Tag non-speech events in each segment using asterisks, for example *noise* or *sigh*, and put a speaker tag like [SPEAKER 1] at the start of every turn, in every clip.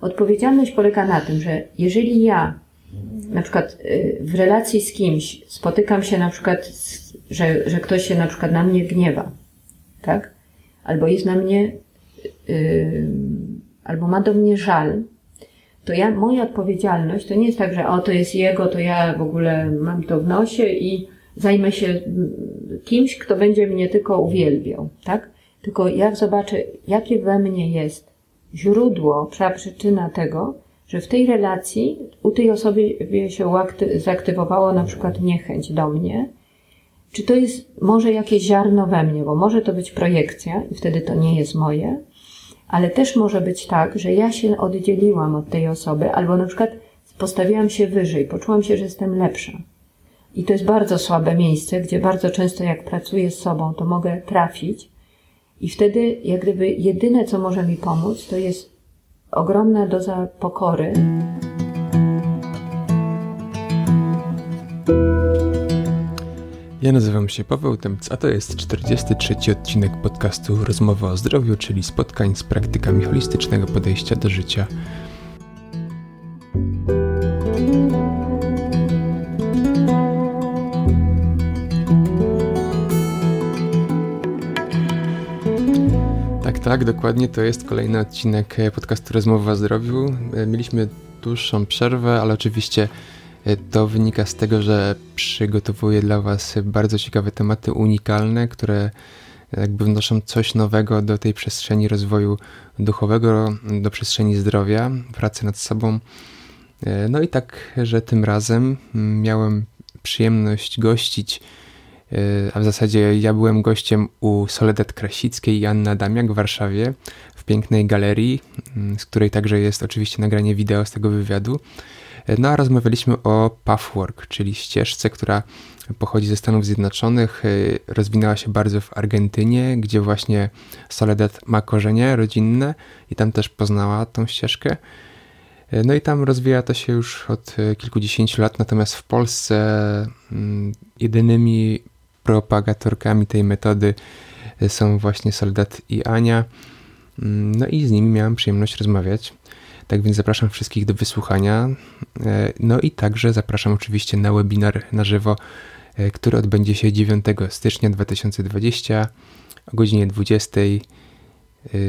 [SPEAKER 1] odpowiedzialność polega na tym, że jeżeli ja na przykład y, w relacji z kimś spotykam się na przykład, że, że ktoś się na przykład na mnie gniewa, tak? Albo jest na mnie, yy, albo ma do mnie żal, to ja, moja odpowiedzialność to nie jest tak, że o, to jest jego, to ja w ogóle mam to w nosie i zajmę się mm, kimś, kto będzie mnie tylko uwielbiał, tak? Tylko jak zobaczę, jakie we mnie jest źródło, przyczyna tego, że w tej relacji u tej osoby się zaaktywowało na przykład niechęć do mnie, czy to jest może jakieś ziarno we mnie, bo może to być projekcja i wtedy to nie jest moje, ale też może być tak, że ja się oddzieliłam od tej osoby, albo na przykład postawiłam się wyżej, poczułam się, że jestem lepsza. I to jest bardzo słabe miejsce, gdzie bardzo często jak pracuję z sobą, to mogę trafić. I wtedy, jak gdyby, jedyne, co może mi pomóc, to jest ogromna doza pokory.
[SPEAKER 2] Ja nazywam się Paweł Temc, a to jest 43 odcinek podcastu Rozmowa o zdrowiu, czyli spotkań z praktykami holistycznego podejścia do życia. Tak, dokładnie to jest kolejny odcinek podcastu Rozmowa o zdrowiu. Mieliśmy dłuższą przerwę, ale oczywiście E, to wynika z tego, że przygotowuję dla Was bardzo ciekawe tematy unikalne, które jakby wnoszą coś nowego do tej przestrzeni rozwoju duchowego, do przestrzeni zdrowia, pracy nad sobą. E, no i tak, że tym razem miałem przyjemność gościć, e, a w zasadzie ja byłem gościem u Soledad Krasickiej i Anna Damiak w Warszawie, w pięknej galerii, z której także jest oczywiście nagranie wideo z tego wywiadu. No a rozmawialiśmy o Pathwork, czyli ścieżce, która pochodzi ze Stanów Zjednoczonych, y, rozwinęła się bardzo w Argentynie, gdzie właśnie Soledad ma korzenie rodzinne i tam też poznała tą ścieżkę. No i tam rozwija to się już od kilkudziesięciu lat, natomiast w Polsce mm, jedynymi propagatorkami tej metody są właśnie Soledad i Ania. Mm, no i z nimi miałem przyjemność rozmawiać. Tak więc zapraszam wszystkich do wysłuchania. E, no i także zapraszam oczywiście na webinar na żywo, e, który odbędzie się 9 stycznia 2020 o godzinie 20. E,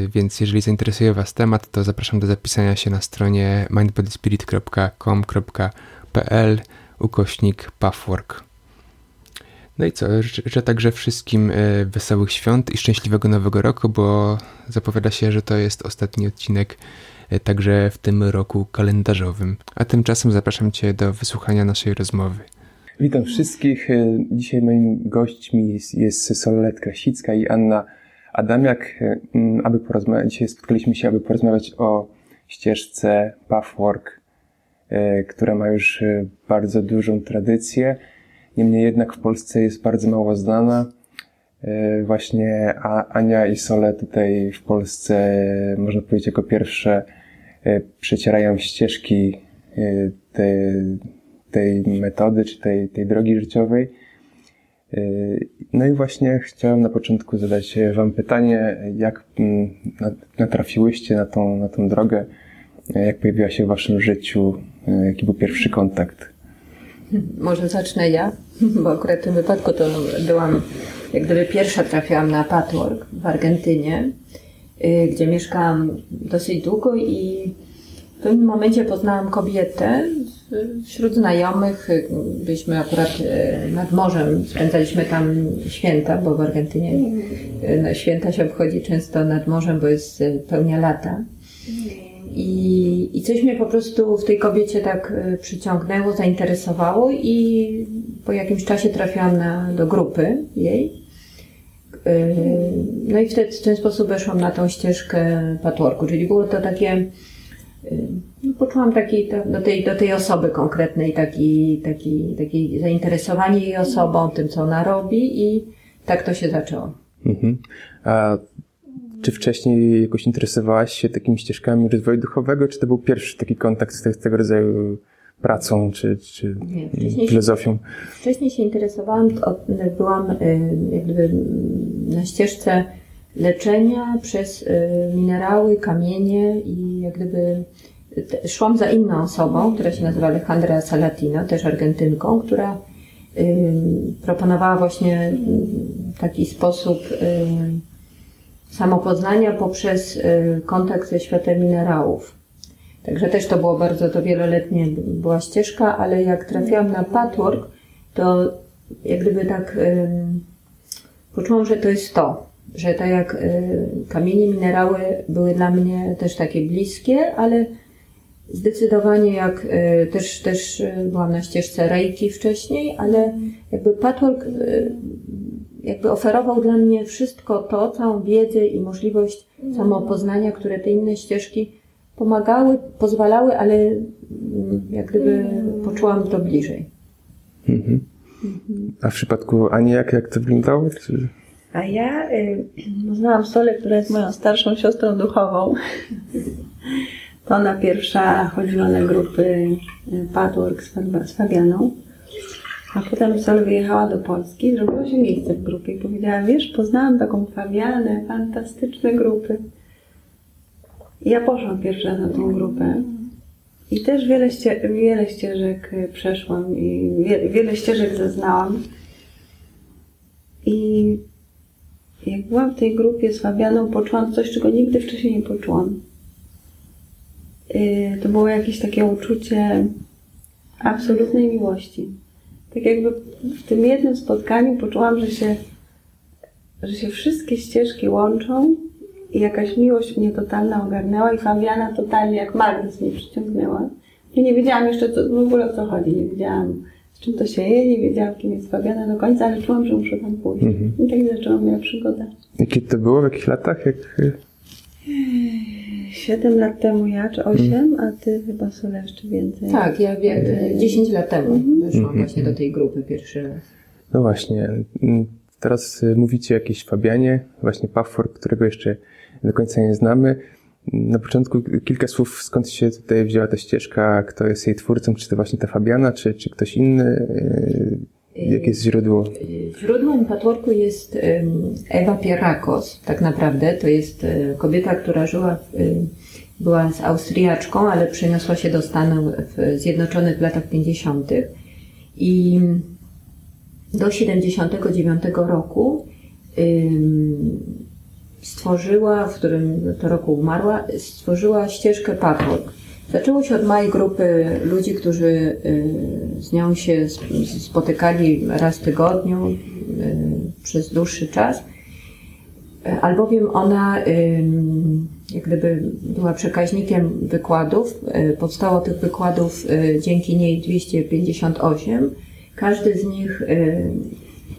[SPEAKER 2] więc jeżeli zainteresuje Was temat, to zapraszam do zapisania się na stronie mindbodyspirit.com.pl ukośnik pathwork. No i co, życzę także wszystkim wesołych świąt i szczęśliwego nowego roku, bo zapowiada się, że to jest ostatni odcinek E, także w tym roku kalendarzowym. A tymczasem zapraszam Cię do wysłuchania naszej rozmowy.
[SPEAKER 3] Witam wszystkich. E, dzisiaj moimi gośćmi jest Solet Krasicka i Anna Adamiak. E, aby porozmawiać, dzisiaj spotkaliśmy się, aby porozmawiać o ścieżce Pathwork, która ma już bardzo dużą tradycję. Niemniej jednak w Polsce jest bardzo mało znana. Właśnie Ania i Sole tutaj w Polsce, można powiedzieć, jako pierwsze E, przecierają ścieżki e, tej, tej metody, czy tej, tej drogi życiowej. E, no i właśnie chciałem na początku zadać Wam pytanie, jak mm, natrafiłyście na tą, na tą drogę, jak pojawiła się w Waszym życiu, jaki był pierwszy kontakt?
[SPEAKER 1] Może zacznę ja, bo akurat w tym wypadku to byłam, jak gdyby pierwsza trafiłam na patchwork w Argentynie. Y, gdzie mieszkałam dosyć długo i w pewnym momencie poznałam kobietę wśród znajomych. Byliśmy akurat y, nad morzem, spędzaliśmy tam święta, bo w Argentynie y, no, święta się obchodzi często nad morzem, bo jest pełnia lata. I, I coś mnie po prostu w tej kobiecie tak przyciągnęło, zainteresowało i po jakimś czasie trafiłam na, do grupy jej. No i wtedy w ten sposób weszłam na tą ścieżkę patworku, czyli było to takie, no poczułam taki, do, tej, do tej osoby konkretnej taki, taki, taki zainteresowanie jej osobą, tym co ona robi i tak to się zaczęło. Mhm.
[SPEAKER 3] A czy wcześniej jakoś interesowałaś się takimi ścieżkami rozwoju duchowego, czy to był pierwszy taki kontakt z tego rodzaju pracą czy, czy Nie, filozofią?
[SPEAKER 1] Się, wcześniej się interesowałam, byłam y, jak gdyby na ścieżce leczenia przez y, minerały, kamienie i jak gdyby szłam za inną osobą, która się nazywa Alejandra Salatino, też Argentynką, która ym, proponowała właśnie taki sposób samopoznania poprzez y, kontakt ze światem minerałów. Także też to było bardzo, to wieloletnie była ścieżka, ale jak trafiłam na patchwork, to jak gdyby tak poczułam, że to jest to, że tak jak y, kamienie, minerały były dla mnie też takie bliskie, ale zdecydowanie jak y, też, też byłam na ścieżce Reiki wcześniej, ale jakby patchwork jakby oferował dla mnie wszystko to, całą wiedzę i możliwość samopoznania, które te inne ścieżki pomagały, pozwalały, ale mm, jak gdyby poczułam to bliżej.
[SPEAKER 3] Mhm. A w przypadku Ani, jak, jak to wyglądało? Czy...
[SPEAKER 4] A ja y, poznałam Solę, która jest moją starszą siostrą duchową. To ona pierwsza chodziła na grupy y, Fab- z Fabianą. A potem Sol wyjechała do Polski, zrobiło się miejsce w grupie i powiedziała, wiesz, poznałam taką Fabianę, fantastyczne grupy. I ja poszłam pierwszy raz na tą grupę. I też wiele, ście- wiele ścieżek y, przeszłam i wie- wiele ścieżek zeznałam. I jak byłam w tej grupie z Fabianą, poczułam coś, czego nigdy wcześniej nie poczułam. Yy, To było jakieś takie uczucie absolutnej miłości. Tak jakby w tym jednym spotkaniu poczułam, że się, że się wszystkie ścieżki łączą i jakaś miłość mnie totalna ogarnęła i Fabiana totalnie jak magnes mnie przyciągnęła. Ja nie wiedziałam jeszcze co, w ogóle o co chodzi, nie wiedziałam z czym to się je, nie wiedziałam kim jest Fabiana do końca, ale czułam, że muszę tam pójść.
[SPEAKER 3] Mhm.
[SPEAKER 4] I tak zaczęła moja przygoda.
[SPEAKER 3] Kiedy to było? W jakich latach? Jak... y,
[SPEAKER 4] Siedem lat temu ja, czy osiem, a ty chyba Sola jeszcze więcej.
[SPEAKER 1] Tak, ja wie, 10 lat temu weszłam
[SPEAKER 3] Mhm.
[SPEAKER 1] właśnie do tej grupy pierwszy raz.
[SPEAKER 3] No właśnie. mm, Teraz y, mówicie o jakiejś Fabianie, właśnie Paffor, którego jeszcze do końca nie znamy. Na początku kilka słów, skąd się tutaj wzięła ta ścieżka, kto jest jej twórcą, czy to właśnie ta Fabiana, czy, czy ktoś inny? Jakie jest źródło?
[SPEAKER 1] Źródłem patchworku jest Ewa Pierakos, tak naprawdę. To jest e, kobieta, która żyła, em, była z Austriaczką, ale przeniosła się do Stanów Zjednoczonych w latach 50. I do 79 roku stworzyła, w którym to roku umarła, stworzyła ścieżkę patchwork. Zaczęło się od małej grupy ludzi, którzy y, z nią się sp- spotykali raz w tygodniu y, przez dłuższy czas, Y, albowiem ona jak gdyby była przekaźnikiem wykładów. Powstało tych wykładów dzięki niej 258. Każdy z nich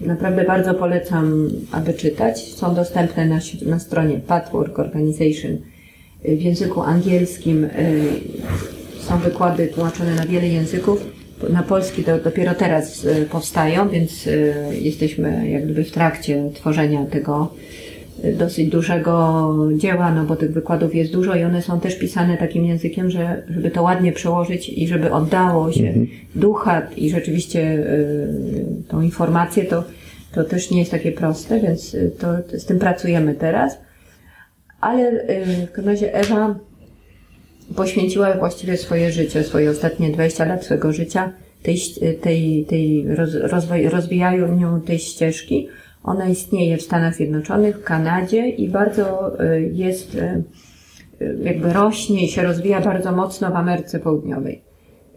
[SPEAKER 1] naprawdę bardzo polecam, aby czytać. Są dostępne na, na stronie Patchwork Organization w języku angielskim. y, Są wykłady tłumaczone na wiele języków. Na polski to dopiero teraz y, powstają, więc y, jesteśmy jak gdyby w trakcie tworzenia tego dosyć dużego dzieła, no bo tych wykładów jest dużo i one są też pisane takim językiem, że żeby to ładnie przełożyć i żeby oddało się ducha i rzeczywiście tą informację, to, to też nie jest takie proste, więc to, to z tym pracujemy teraz. Ale y, w każdym razie Ewa poświęciła właściwie swoje życie, swoje ostatnie 20 lat swojego życia tej, ś- tej, tej roz, rozwoj, rozwijaniu tej ścieżki. Ona istnieje w Stanach Zjednoczonych, w Kanadzie i bardzo y, jest, y, y, jakby rośnie i się rozwija bardzo mocno w Ameryce Południowej.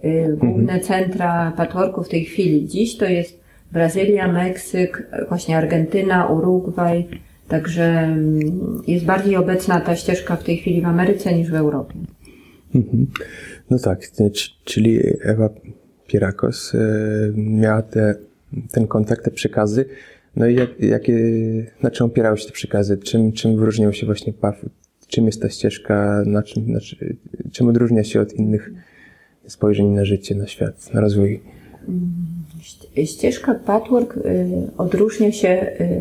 [SPEAKER 1] Y, Główne centra patchworku w tej chwili dziś to jest Brazylia, Meksyk, właśnie Argentyna, Urugwaj. Także mm, jest bardziej obecna ta ścieżka w tej chwili w Ameryce niż w Europie.
[SPEAKER 3] Mhm. No tak, czyli Ewa Pierakos y, miała te, ten kontakt, te przekazy. No i jak, jakie, na czym opierały się te przekazy? Czym, czym wyróżniał się właśnie PAF? Czym jest ta ścieżka? Na czym, na, czy- czym odróżnia się od innych spojrzeń na życie, na świat, na rozwój?
[SPEAKER 1] Ści- Ścieżka patchwork y, odróżnia się, y,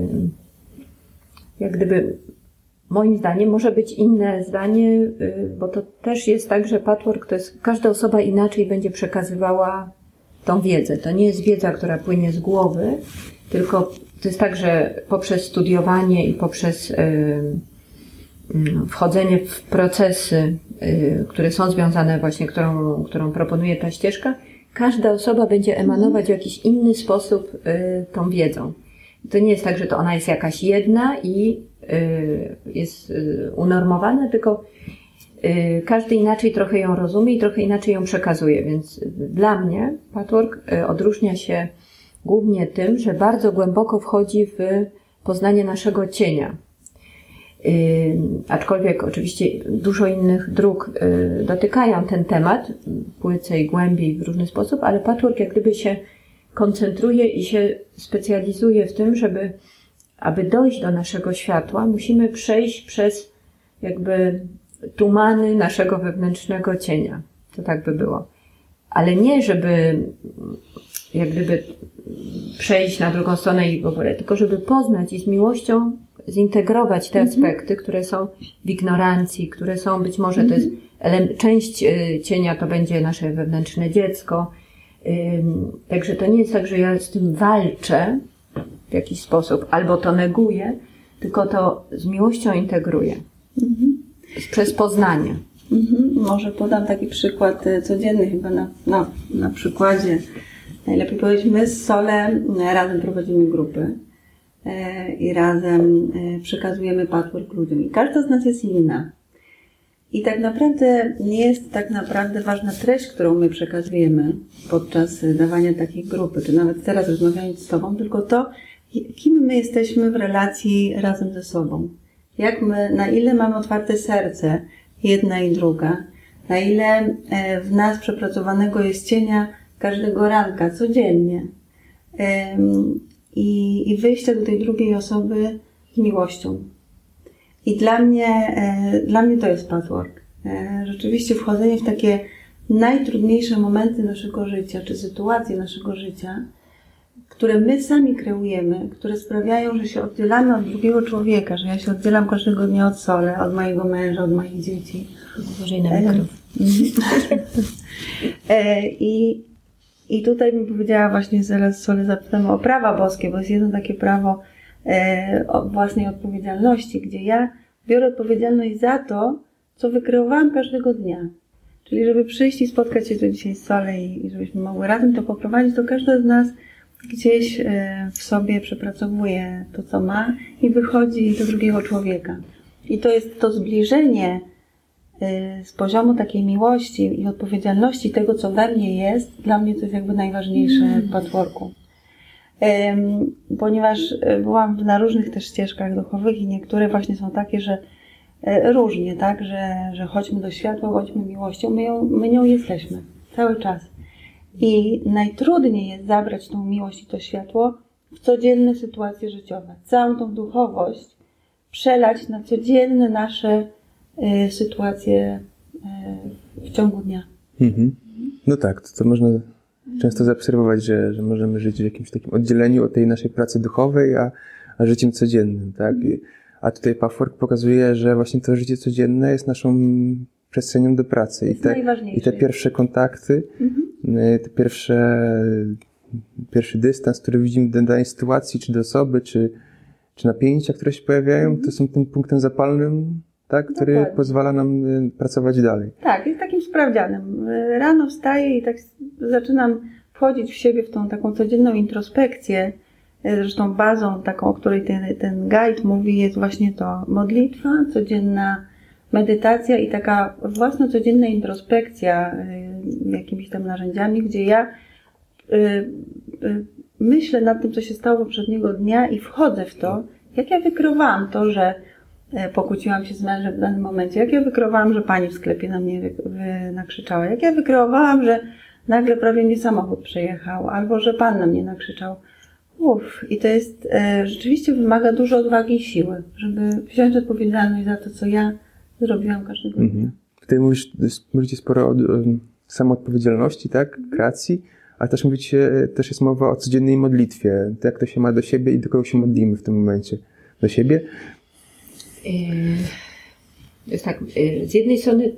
[SPEAKER 1] jak gdyby, moim zdaniem, może być inne zdanie, y, bo to też jest tak, że patchwork to jest, każda osoba inaczej będzie przekazywała tą wiedzę. To nie jest wiedza, która płynie z głowy, tylko to jest tak, że poprzez studiowanie i poprzez y, mm, wchodzenie w procesy, y, które są związane właśnie, którą, którą proponuje ta ścieżka, każda osoba będzie emanować w jakiś inny sposób tą wiedzą. To nie jest tak, że to ona jest jakaś jedna i y, jest y, unormowana, tylko y, każdy inaczej trochę ją rozumie i trochę inaczej ją przekazuje. Więc dla mnie patchwork odróżnia się głównie tym, że bardzo głęboko wchodzi w poznanie naszego cienia. Aczkolwiek oczywiście dużo innych dróg dotykają ten temat płycej, głębiej w różny sposób, ale patchwork jak gdyby się koncentruje i się specjalizuje w tym, żeby aby dojść do naszego światła, musimy przejść przez jakby tumany naszego wewnętrznego cienia. To tak by było. Ale nie, żeby jak gdyby przejść na drugą stronę i w ogóle, tylko żeby poznać i z miłością zintegrować te aspekty, które są w ignorancji, które są być może to jest ele- część y, cienia to będzie nasze wewnętrzne dziecko. Także to nie jest tak, że ja z tym walczę w jakiś sposób, albo to neguję, tylko to z miłością integruję. Przez poznanie.
[SPEAKER 4] Mhm. Może podam taki przykład e, codzienny chyba na, na, na przykładzie. Najlepiej powiedzieć, my z Solem e, razem prowadzimy grupy e, i razem przekazujemy patchwork ludziom. I każda z nas jest inna. I tak naprawdę nie jest tak naprawdę ważna treść, którą my przekazujemy podczas e, dawania takiej grupy, czy nawet teraz rozmawiając z Tobą, tylko to, kim my jesteśmy w relacji razem ze sobą. Jak my, na ile mamy otwarte serce, jedna i druga, na ile e, w nas przepracowanego jest cienia każdego ranka, codziennie. I, I wyjście do tej drugiej osoby z miłością. I dla mnie, e, dla mnie to jest patchwork. E, Rzeczywiście wchodzenie w takie najtrudniejsze momenty naszego życia, czy sytuacje naszego życia, które my sami kreujemy, które sprawiają, że się oddzielamy od drugiego człowieka, że ja się oddzielam każdego dnia od Sole, od mojego męża, od moich dzieci.
[SPEAKER 1] Uważaj na mikrofon. *laughs*
[SPEAKER 4] E, I, I tutaj bym powiedziała właśnie zaraz sobie zapytamy o prawa boskie, bo jest jedno takie prawo własnej odpowiedzialności, gdzie ja biorę odpowiedzialność za to, co wykreowałam każdego dnia. Czyli żeby przyjść i spotkać się tu dzisiaj z Sole i, i żebyśmy mogły razem to poprowadzić, to każda z nas gdzieś e, w sobie przepracowuje to, co ma i wychodzi do drugiego człowieka. I to jest to zbliżenie y, z poziomu takiej miłości i odpowiedzialności tego, co we mnie jest, dla mnie to jest jakby najważniejsze w patchworku. Ponieważ y, byłam na różnych też ścieżkach duchowych i niektóre właśnie są takie, że y, różnie, tak, że, że chodźmy do światła, chodźmy miłością, my, ją, my nią jesteśmy cały czas. I najtrudniej jest zabrać tą miłość i to światło w codzienne sytuacje życiowe. Całą tą duchowość przelać na codzienne nasze y, sytuacje y, w ciągu dnia.
[SPEAKER 3] Mhm. No tak, to, to można często zaobserwować, że, że możemy żyć w jakimś takim oddzieleniu od tej naszej pracy duchowej, a, a życiem codziennym, tak? I, a tutaj Patchwork pokazuje, że właśnie to życie codzienne jest naszą przestrzenią do pracy. I te,
[SPEAKER 4] najważniejsze.
[SPEAKER 3] I te pierwsze kontakty, y, te pierwsze, pierwszy dystans, który widzimy do danej sytuacji, czy do osoby, czy, czy napięcia, które się pojawiają, to są tym punktem zapalnym, tak, który
[SPEAKER 4] Dokładnie.
[SPEAKER 3] pozwala nam y, pracować dalej.
[SPEAKER 4] Tak, jest takim sprawdzianem. Y, Rano wstaję i tak zaczynam wchodzić w siebie w tą taką codzienną introspekcję. Y, Zresztą bazą taką, o której ten, ten guide mówi, jest właśnie to modlitwa, codzienna medytacja i taka własna codzienna introspekcja jakimiś tam narzędziami, gdzie ja myślę nad tym, co się stało poprzedniego dnia i wchodzę w to, jak ja wykreowałam to, że pokłóciłam się z mężem w danym momencie, jak ja wykreowałam, że pani w sklepie na mnie wy, wy, nakrzyczała, jak ja wykreowałam, że nagle prawie mnie samochód przejechał, albo że pan na mnie nakrzyczał. Uff, i to jest, e, rzeczywiście wymaga dużo odwagi i siły, żeby wziąć odpowiedzialność za to, co ja zrobiłam każdego dnia.
[SPEAKER 3] Mhm. Tutaj mówisz, mówicie sporo o um, samoodpowiedzialności, tak? Kreacji, ale też mówicie, też jest mowa o codziennej modlitwie. Jak to się ma do siebie i do kogo się modlimy w tym momencie? Do siebie?
[SPEAKER 1] Yy, Jest tak, yy, z jednej strony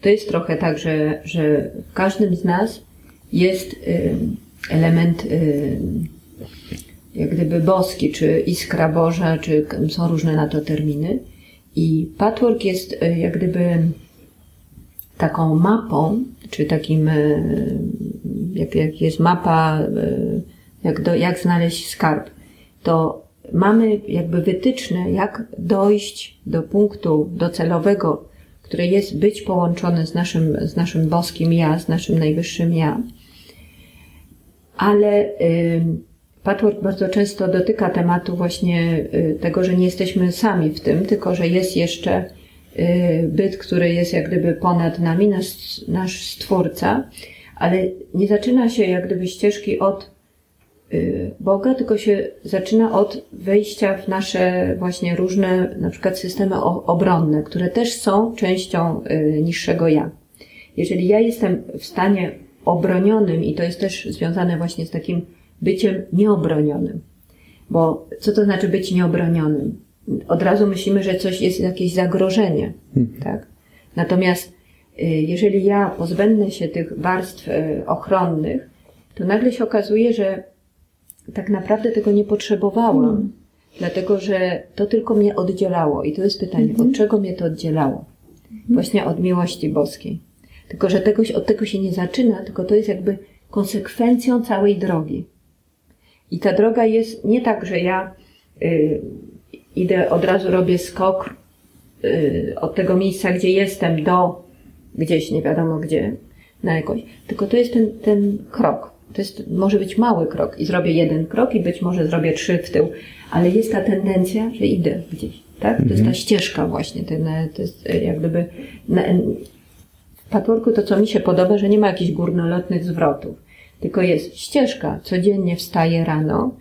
[SPEAKER 1] to jest trochę tak, że, że w każdym z nas jest yy, element yy, jak gdyby boski, czy iskra Boża, czy są różne na to terminy. I patchwork jest jak gdyby taką mapą, czy takim, jak, jak jest mapa, jak, do, jak znaleźć skarb, to mamy jakby wytyczne, jak dojść do punktu docelowego, który jest być połączony z naszym, z naszym boskim ja, z naszym najwyższym ja. Ale y, patchwork bardzo często dotyka tematu właśnie y, tego, że nie jesteśmy sami w tym, tylko że jest jeszcze y, byt, który jest jak gdyby ponad nami, nasz, nasz stwórca, ale nie zaczyna się jak gdyby ścieżki od Boga, tylko się zaczyna od wejścia w nasze właśnie różne, na przykład systemy obronne, które też są częścią y, niższego ja. Jeżeli ja jestem w stanie obronionym, i to jest też związane właśnie z takim byciem nieobronionym, bo co to znaczy być nieobronionym? Od razu myślimy, że coś jest jakieś zagrożenie, tak? Natomiast y, jeżeli ja pozbędę się tych warstw y, ochronnych, to nagle się okazuje, że tak naprawdę tego nie potrzebowałam, dlatego że to tylko mnie oddzielało. I to jest pytanie, od czego mnie to oddzielało? Właśnie od miłości boskiej. Tylko, że tego, od tego się nie zaczyna, tylko to jest jakby konsekwencją całej drogi. I ta droga jest nie tak, że ja y, idę, od razu robię skok y, od tego miejsca, gdzie jestem, do gdzieś, nie wiadomo gdzie, na jakoś. Tylko to jest ten, ten krok. To jest, może być mały krok i zrobię jeden krok i być może zrobię trzy w tył, ale jest ta tendencja, że idę gdzieś, tak? To jest ta ścieżka właśnie, ten, to jest y, jak gdyby na, w patchworku to, co mi się podoba, że nie ma jakichś górnolotnych zwrotów, tylko jest ścieżka. Codziennie wstaję rano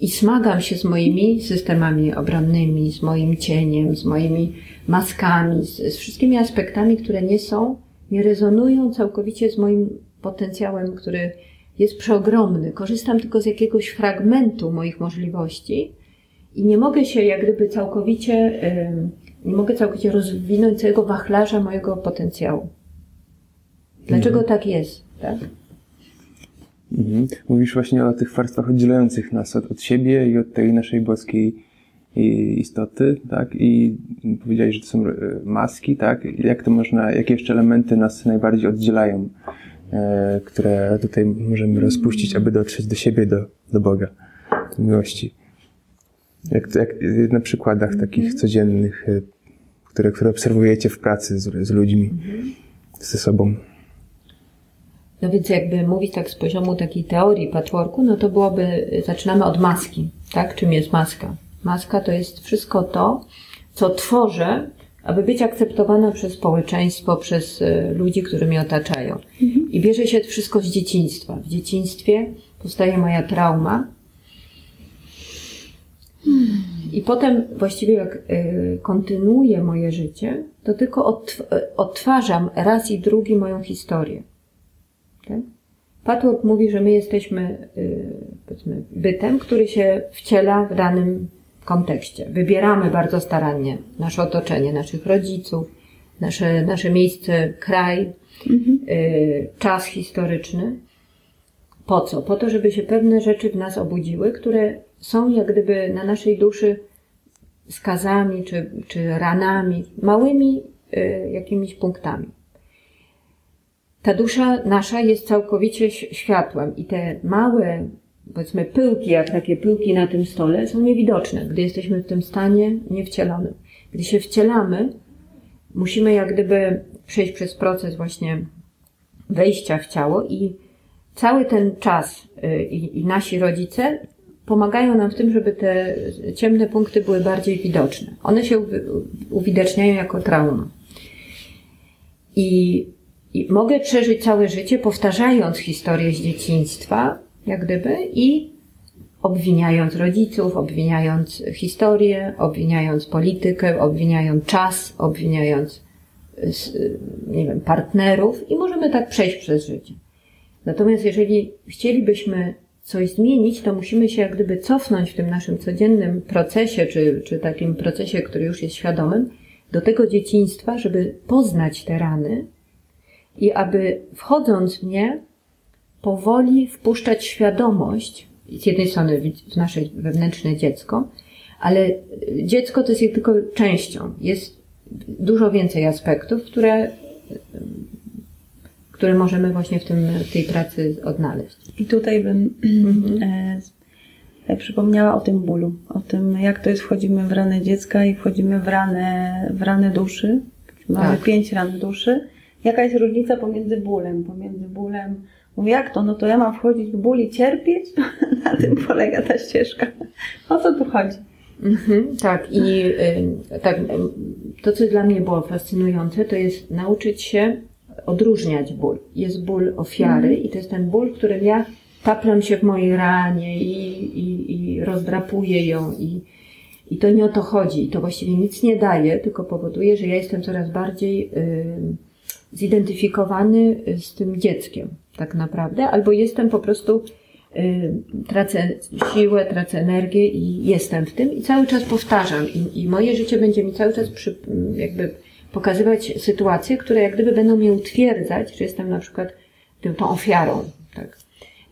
[SPEAKER 1] i smagam się z moimi systemami obronnymi, z moim cieniem, z moimi maskami, z, z wszystkimi aspektami, które nie są, nie rezonują całkowicie z moim potencjałem, który jest przeogromny. Korzystam tylko z jakiegoś fragmentu moich możliwości i nie mogę się jak gdyby całkowicie, nie mogę całkowicie rozwinąć całego wachlarza mojego potencjału. Dlaczego tak jest? Tak?
[SPEAKER 3] Mhm. Mówisz właśnie o tych warstwach oddzielających nas od, od siebie i od tej naszej boskiej istoty, tak? I powiedziałeś, że to są e, maski, tak? Jak to można, jakie jeszcze elementy nas najbardziej oddzielają, które tutaj możemy rozpuścić, aby dotrzeć do siebie, do, do Boga, do miłości. Jak, jak e, na przykładach takich codziennych, e, które, które obserwujecie w pracy z, z ludźmi, ze sobą.
[SPEAKER 1] No więc jakby mówić tak z poziomu takiej teorii patchworku, no to byłoby, zaczynamy od maski, tak? Czym jest maska? Maska to jest wszystko to, co tworzę, aby być akceptowana przez społeczeństwo, przez e, ludzi, którzy mnie otaczają. I bierze się to wszystko z dzieciństwa. W dzieciństwie powstaje moja trauma. I potem właściwie jak y, kontynuuję moje życie, to tylko odtw- y, odtwarzam raz i drugi moją historię. Tak? Patchwork mówi, że my jesteśmy bytem, który się wciela w danym kontekście. Wybieramy bardzo starannie nasze otoczenie, naszych rodziców, nasze, nasze miejsce, kraj, y, czas historyczny. Po co? Po to, żeby się pewne rzeczy w nas obudziły, które są jak gdyby na naszej duszy skazami czy, czy ranami, małymi y, jakimiś punktami. Ta dusza nasza jest całkowicie światłem i te małe, powiedzmy, pyłki, jak takie pyłki na tym stole, są niewidoczne, gdy jesteśmy w tym stanie niewcielonym. Gdy się wcielamy, musimy jak gdyby przejść przez proces właśnie wejścia w ciało i cały ten czas y, i, i nasi rodzice pomagają nam w tym, żeby te ciemne punkty były bardziej widoczne. One się uwi- uwidaczniają jako trauma. I, I mogę przeżyć całe życie, powtarzając historię z dzieciństwa, jak gdyby, i obwiniając rodziców, obwiniając historię, obwiniając politykę, obwiniając czas, obwiniając y, y, nie wiem, partnerów i możemy tak przejść przez życie. Natomiast jeżeli chcielibyśmy coś zmienić, to musimy się jak gdyby cofnąć w tym naszym codziennym procesie, czy, czy takim procesie, który już jest świadomym, do tego dzieciństwa, żeby poznać te rany i aby wchodząc w nie, powoli wpuszczać świadomość, z jednej strony w nasze wewnętrzne dziecko, Ale dziecko to jest tylko częścią. Jest dużo więcej aspektów, które, które możemy właśnie w, tym, w tej pracy odnaleźć.
[SPEAKER 4] I tutaj bym e, przypomniała o tym bólu, o tym, jak to jest, wchodzimy w ranę dziecka i wchodzimy w ranę, w ranę duszy. Mamy
[SPEAKER 1] Tak.
[SPEAKER 4] pięć ran duszy. Jaka jest różnica pomiędzy bólem? Pomiędzy bólem, mówię, jak to? No to ja mam wchodzić w ból i cierpieć? *laughs* Na tym polega ta ścieżka. O co tu chodzi?
[SPEAKER 1] Mhm, tak, i y, tak, to, co dla mnie było fascynujące, to jest nauczyć się odróżniać ból. Jest ból ofiary i to jest ten ból, w którym ja taplam się w mojej ranie i, i, i rozdrapuję ją i, i to nie o to chodzi. I to właściwie nic nie daje, tylko powoduje, że ja jestem coraz bardziej y, zidentyfikowany z tym dzieckiem, tak naprawdę, albo jestem po prostu y, tracę siłę, tracę energię i jestem w tym i cały czas powtarzam I, i moje życie będzie mi cały czas przy, jakby pokazywać sytuacje, które jak gdyby będą mnie utwierdzać, że jestem na przykład tą ofiarą. Tak.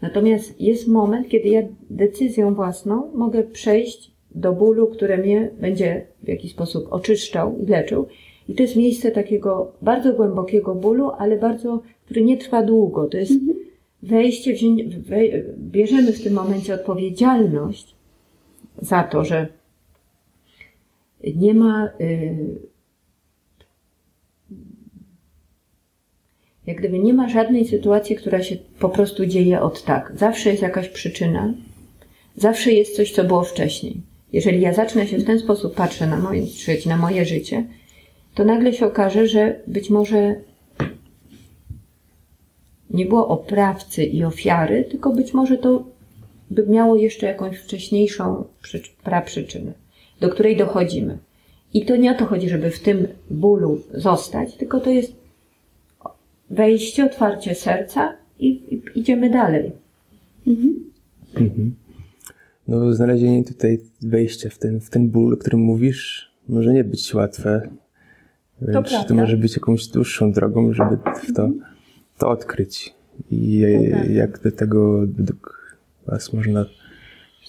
[SPEAKER 1] Natomiast jest moment, kiedy ja decyzją własną mogę przejść do bólu, które mnie będzie w jakiś sposób oczyszczał i leczył. I to jest miejsce takiego bardzo głębokiego bólu, ale bardzo, który nie trwa długo. To jest wejście, wzię- wej- bierzemy w tym momencie odpowiedzialność za to, że nie ma, y, jak gdyby nie ma żadnej sytuacji, która się po prostu dzieje od tak. Zawsze jest jakaś przyczyna, zawsze jest coś, co było wcześniej. Jeżeli ja zacznę się w ten sposób patrzeć na moje na moje życie, to nagle się okaże, że być może nie było oprawcy i ofiary, tylko być może to by miało jeszcze jakąś wcześniejszą przycz- praprzyczynę, do której dochodzimy. I to nie o to chodzi, żeby w tym bólu zostać, tylko to jest wejście, otwarcie serca i, i idziemy dalej.
[SPEAKER 3] No, znalezienie tutaj wejścia w ten, w ten ból, o którym mówisz, może nie być łatwe. Wręcz to,
[SPEAKER 4] prawda.
[SPEAKER 3] może być jakąś dłuższą drogą, żeby to, to odkryć. I jak do tego według Was można.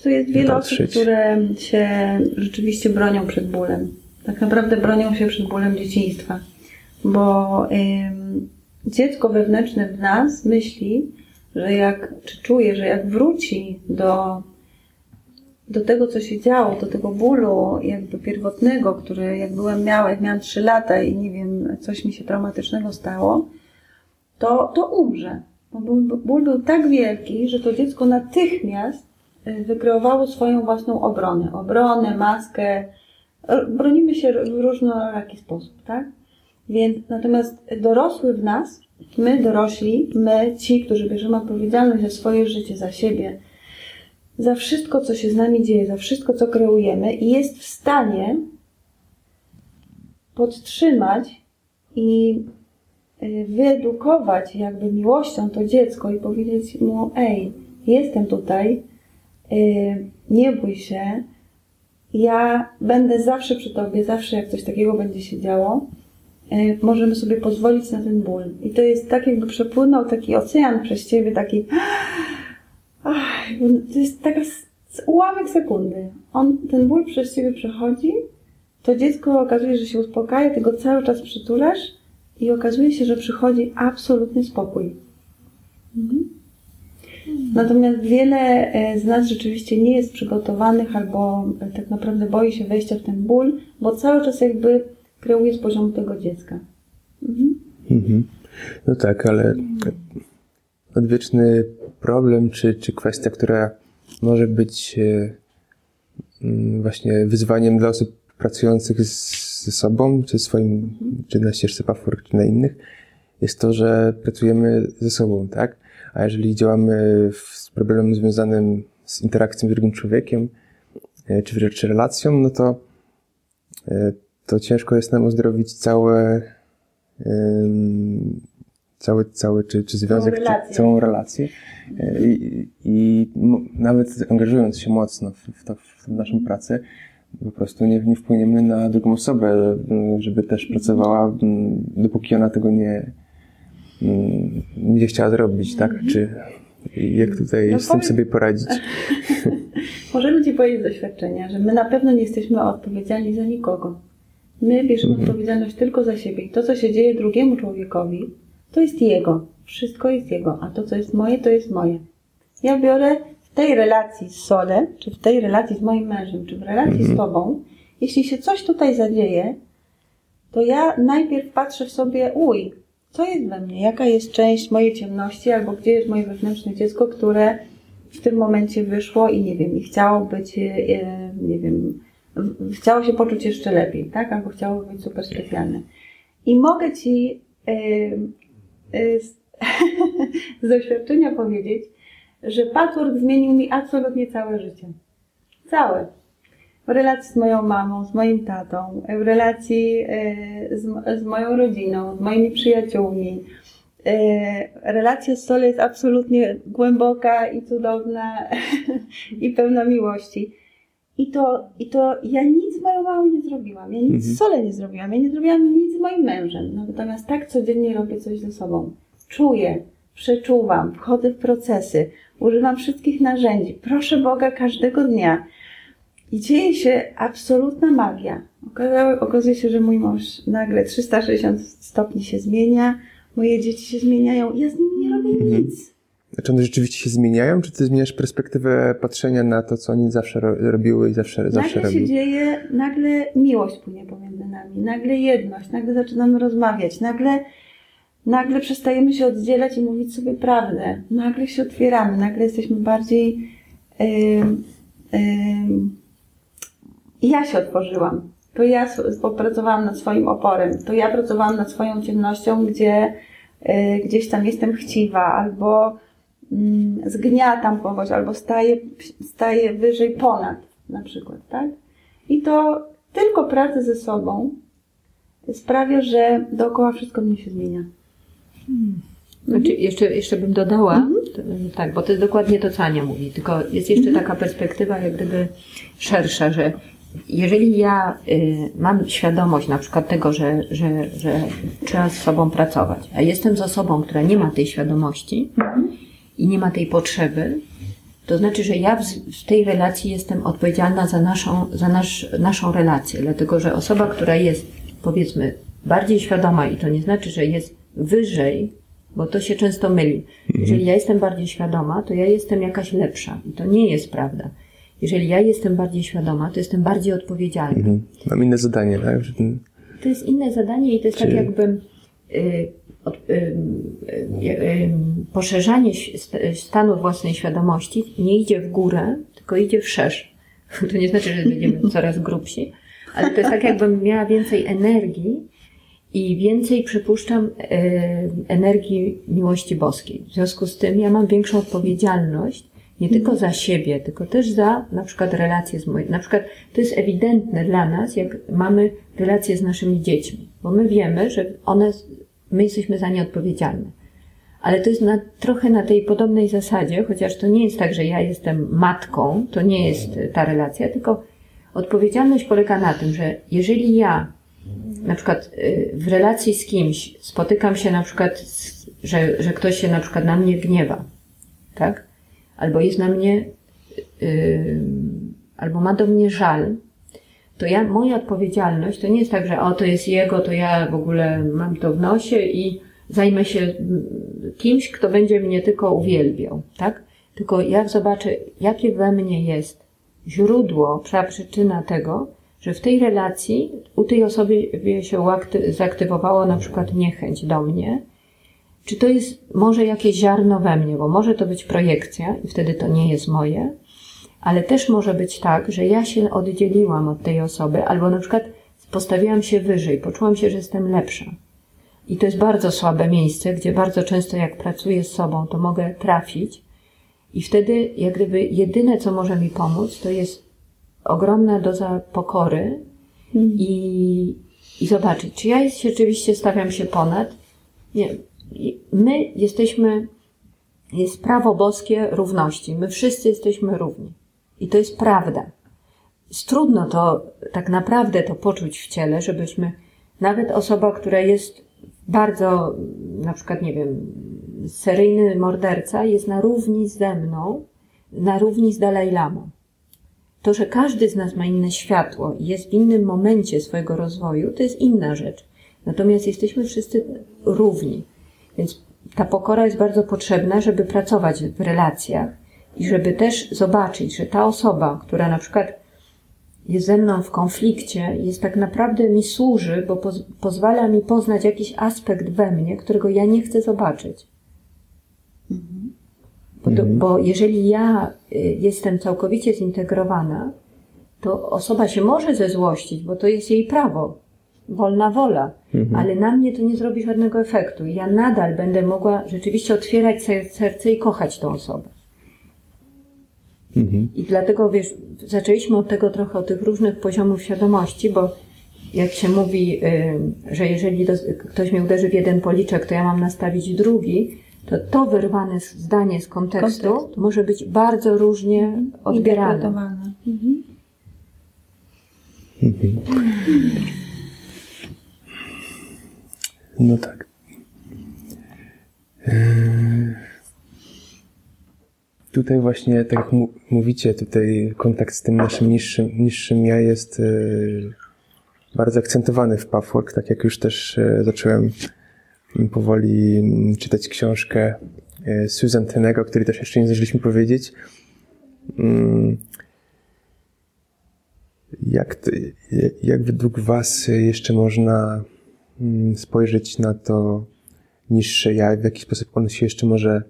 [SPEAKER 4] Tu jest wiele
[SPEAKER 3] Patrzeć.
[SPEAKER 4] osób, które się rzeczywiście bronią przed bólem. Tak naprawdę bronią się przed bólem dzieciństwa. Bo ym, dziecko wewnętrzne w nas myśli, że jak, czy czuje, że jak wróci do, do tego, co się działo, do tego bólu jakby pierwotnego, który jak byłem miała, jak miałam 3 lata i nie wiem, coś mi się traumatycznego stało, to, to umrze. Bo ból, ból był tak wielki, że to dziecko natychmiast y, wykreowało swoją własną obronę. Obronę, maskę. Bronimy się w różnoraki sposób, tak? Więc natomiast dorosły w nas, my dorośli, my ci, którzy bierzemy odpowiedzialność za swoje życie, za siebie, za wszystko, co się z nami dzieje, za wszystko, co kreujemy i jest w stanie podtrzymać i y, wyedukować jakby miłością to dziecko i powiedzieć mu, ej, jestem tutaj, y, nie bój się, ja będę zawsze przy tobie, zawsze jak coś takiego będzie się działo, y, możemy sobie pozwolić na ten ból. I to jest tak, jakby przepłynął taki ocean przez ciebie, taki ach, to jest taka ułamek sekundy. On, ten ból przez ciebie przechodzi, to dziecko okazuje, że się uspokaja, ty go cały czas przytulasz i okazuje się, że przychodzi absolutny spokój. Mhm. Natomiast wiele e, z nas rzeczywiście nie jest przygotowanych albo e, tak naprawdę boi się wejścia w ten ból, bo cały czas jakby kreuje z poziomu tego dziecka. Mhm.
[SPEAKER 3] Mhm. No tak, ale odwieczny problem, czy, czy kwestia, która może być e, mm, właśnie wyzwaniem dla osób pracujących ze sobą, czy swoim, czy na ścieżce Pathwork, czy na innych, jest to, że pracujemy ze sobą, tak? A jeżeli działamy z problemem związanym z interakcją z drugim człowiekiem, e, czy wręcz relacją, no to, e, to ciężko jest nam ozdrowić całe, cały, cały czy, czy związek,
[SPEAKER 4] Całą relację.
[SPEAKER 3] Czy, całą relację. I, i nawet angażując się mocno w, w, to, w naszą pracę, po prostu nie, nie wpłyniemy na drugą osobę, żeby też pracowała, dopóki ona tego nie, nie chciała zrobić, tak? Czy jak tutaj
[SPEAKER 4] No
[SPEAKER 3] z tym sobie poradzić? *laughs*
[SPEAKER 4] Możemy Ci powiedzieć z doświadczenia, że my na pewno nie jesteśmy odpowiedzialni za nikogo. My bierzemy
[SPEAKER 3] Mhm.
[SPEAKER 4] odpowiedzialność tylko za siebie i to, co się dzieje drugiemu człowiekowi, to jest jego. Wszystko jest jego, a to, co jest moje, to jest moje. Ja biorę w tej relacji z Sole, czy w tej relacji z moim mężem, czy w relacji
[SPEAKER 3] Mhm.
[SPEAKER 4] z Tobą, jeśli się coś tutaj zadzieje, to ja najpierw patrzę w sobie, uj, co jest we mnie, jaka jest część mojej ciemności, albo gdzie jest moje wewnętrzne dziecko, które w tym momencie wyszło i nie wiem, i chciało być, e, nie wiem, chciało się poczuć jeszcze lepiej, tak? Albo chciało być super specjalne. I mogę Ci z, *laughs* z doświadczenia powiedzieć, że patchwork zmienił mi absolutnie całe życie. Całe. W relacji z moją mamą, z moim tatą, w relacji e, z, z moją rodziną, z moimi przyjaciółmi. E, Relacja z Sole jest absolutnie głęboka i cudowna *laughs* i pełna miłości. I to, I to ja nic z moją mamą nie zrobiłam. Ja nic
[SPEAKER 3] Mhm.
[SPEAKER 4] z Sole nie zrobiłam. Ja nie zrobiłam nic z moim mężem. Natomiast tak codziennie robię coś ze sobą. Czuję, przeczuwam, wchodzę w procesy, używam wszystkich narzędzi. Proszę Boga każdego dnia. I dzieje się absolutna magia. Okazało, okazuje się, że mój mąż nagle 360 stopni się zmienia, moje dzieci się zmieniają. Ja z nimi nie robię
[SPEAKER 3] Mhm.
[SPEAKER 4] nic.
[SPEAKER 3] Czy one rzeczywiście się zmieniają, czy ty zmieniasz perspektywę patrzenia na to, co oni zawsze ro- robiły i zawsze, zawsze
[SPEAKER 4] Nagle się dzieje, nagle miłość płynie pomiędzy nami, nagle jedność, nagle zaczynamy rozmawiać, nagle, nagle przestajemy się oddzielać i mówić sobie prawdę, nagle się otwieramy, nagle jesteśmy bardziej. Ym, ym, ja się otworzyłam. To ja popracowałam nad swoim oporem, to ja pracowałam nad swoją ciemnością, gdzie y, gdzieś tam jestem chciwa, albo zgniatam kogoś, albo staję, staję wyżej ponad, na przykład, tak? I to tylko praca ze sobą sprawia, że dookoła wszystko mnie się zmienia.
[SPEAKER 1] Znaczy, jeszcze, jeszcze bym dodała,
[SPEAKER 4] Mhm.
[SPEAKER 1] tak, bo to jest dokładnie to, co Ania mówi, tylko jest jeszcze taka perspektywa jak gdyby szersza, że jeżeli ja y, mam świadomość na przykład tego, że, że, że trzeba z sobą pracować, a jestem z osobą, która nie ma tej świadomości i nie ma tej potrzeby, to znaczy, że ja w, tej relacji jestem odpowiedzialna za naszą, za nasz, naszą relację, dlatego że osoba, która jest powiedzmy bardziej świadoma i to nie znaczy, że jest wyżej, bo to się często myli. Jeżeli ja jestem bardziej świadoma, to ja jestem jakaś lepsza i to nie jest prawda. Jeżeli ja jestem bardziej świadoma, to jestem bardziej odpowiedzialna.
[SPEAKER 3] Mhm. Mam inne zadanie, tak?
[SPEAKER 1] To jest inne zadanie i to jest tak
[SPEAKER 3] Czy-
[SPEAKER 1] jakby y, od, y, y, y, poszerzanie stanu własnej świadomości nie idzie w górę, tylko idzie wszerz. *laughs* To nie znaczy, że będziemy *laughs* coraz grubsi, ale to jest tak jakbym miała więcej energii i więcej przypuszczam y, energii miłości boskiej. W związku z tym ja mam większą odpowiedzialność nie tylko za siebie, tylko też za na przykład relacje z moimi. Na przykład to jest ewidentne dla nas, jak mamy relacje z naszymi dziećmi, bo my wiemy, że one, my jesteśmy za nie odpowiedzialne. Ale to jest na, trochę na tej podobnej zasadzie, chociaż to nie jest tak, że ja jestem matką, to nie jest y, ta relacja, tylko odpowiedzialność polega na tym, że jeżeli ja na przykład y, w relacji z kimś spotykam się na przykład, że, że ktoś się na przykład na mnie gniewa, tak? Albo jest na mnie, y, albo ma do mnie żal, to ja, moja odpowiedzialność to nie jest tak, że o, to jest jego, to ja w ogóle mam to w nosie i zajmę się mm, kimś, kto będzie mnie tylko uwielbiał, tak? Tylko ja zobaczę, jakie we mnie jest źródło, przyczyna tego, że w tej relacji u tej osoby się zaaktywowało na przykład niechęć do mnie, czy to jest może jakieś ziarno we mnie, bo może to być projekcja i wtedy to nie jest moje, ale też może być tak, że ja się oddzieliłam od tej osoby, albo na przykład postawiłam się wyżej, poczułam się, że jestem lepsza. I to jest bardzo słabe miejsce, gdzie bardzo często jak pracuję z sobą, to mogę trafić i wtedy jak gdyby jedyne, co może mi pomóc, to jest ogromna doza pokory i, i zobaczyć, czy ja rzeczywiście stawiam się ponad. Nie, my jesteśmy, jest prawo boskie równości. My wszyscy jesteśmy równi. I to jest prawda. Trudno to, tak naprawdę to poczuć w ciele, żebyśmy, nawet osoba, która jest bardzo, na przykład, nie wiem, seryjny morderca jest na równi ze mną, na równi z Dalaj Lamą. To, że każdy z nas ma inne światło i jest w innym momencie swojego rozwoju, to jest inna rzecz. Natomiast jesteśmy wszyscy równi. Więc ta pokora jest bardzo potrzebna, żeby pracować w relacjach i żeby też zobaczyć, że ta osoba, która na przykład jest ze mną w konflikcie, jest tak naprawdę mi służy, bo poz pozwala mi poznać jakiś aspekt we mnie, którego ja nie chcę zobaczyć. Bo, to, bo jeżeli ja y, jestem całkowicie zintegrowana, to osoba się może zezłościć, bo to jest jej prawo, wolna wola, ale na mnie to nie zrobi żadnego efektu. Ja nadal będę mogła rzeczywiście otwierać ser- serce i kochać tą osobę. I dlatego, wiesz, zaczęliśmy od tego trochę, od tych różnych poziomów świadomości, bo jak się mówi, y, że jeżeli ktoś mnie uderzy w jeden policzek, to ja mam nastawić drugi, to to wyrwane zdanie z kontekstu,
[SPEAKER 4] Kontekstu.
[SPEAKER 1] może być bardzo różnie odbierane.
[SPEAKER 4] Interpretowane.
[SPEAKER 3] No tak. Eee, Tutaj właśnie, tak jak mówicie, tutaj kontakt z tym naszym niższym, niższym ja jest e, bardzo akcentowany w Pathwork, tak jak już też e, zacząłem powoli mm, czytać książkę e, Susan Tenego, o której też jeszcze nie zdążyliśmy powiedzieć. Mm, Jak, to, jak według Was jeszcze można mm, spojrzeć na to niższe ja, w jaki sposób ono się jeszcze może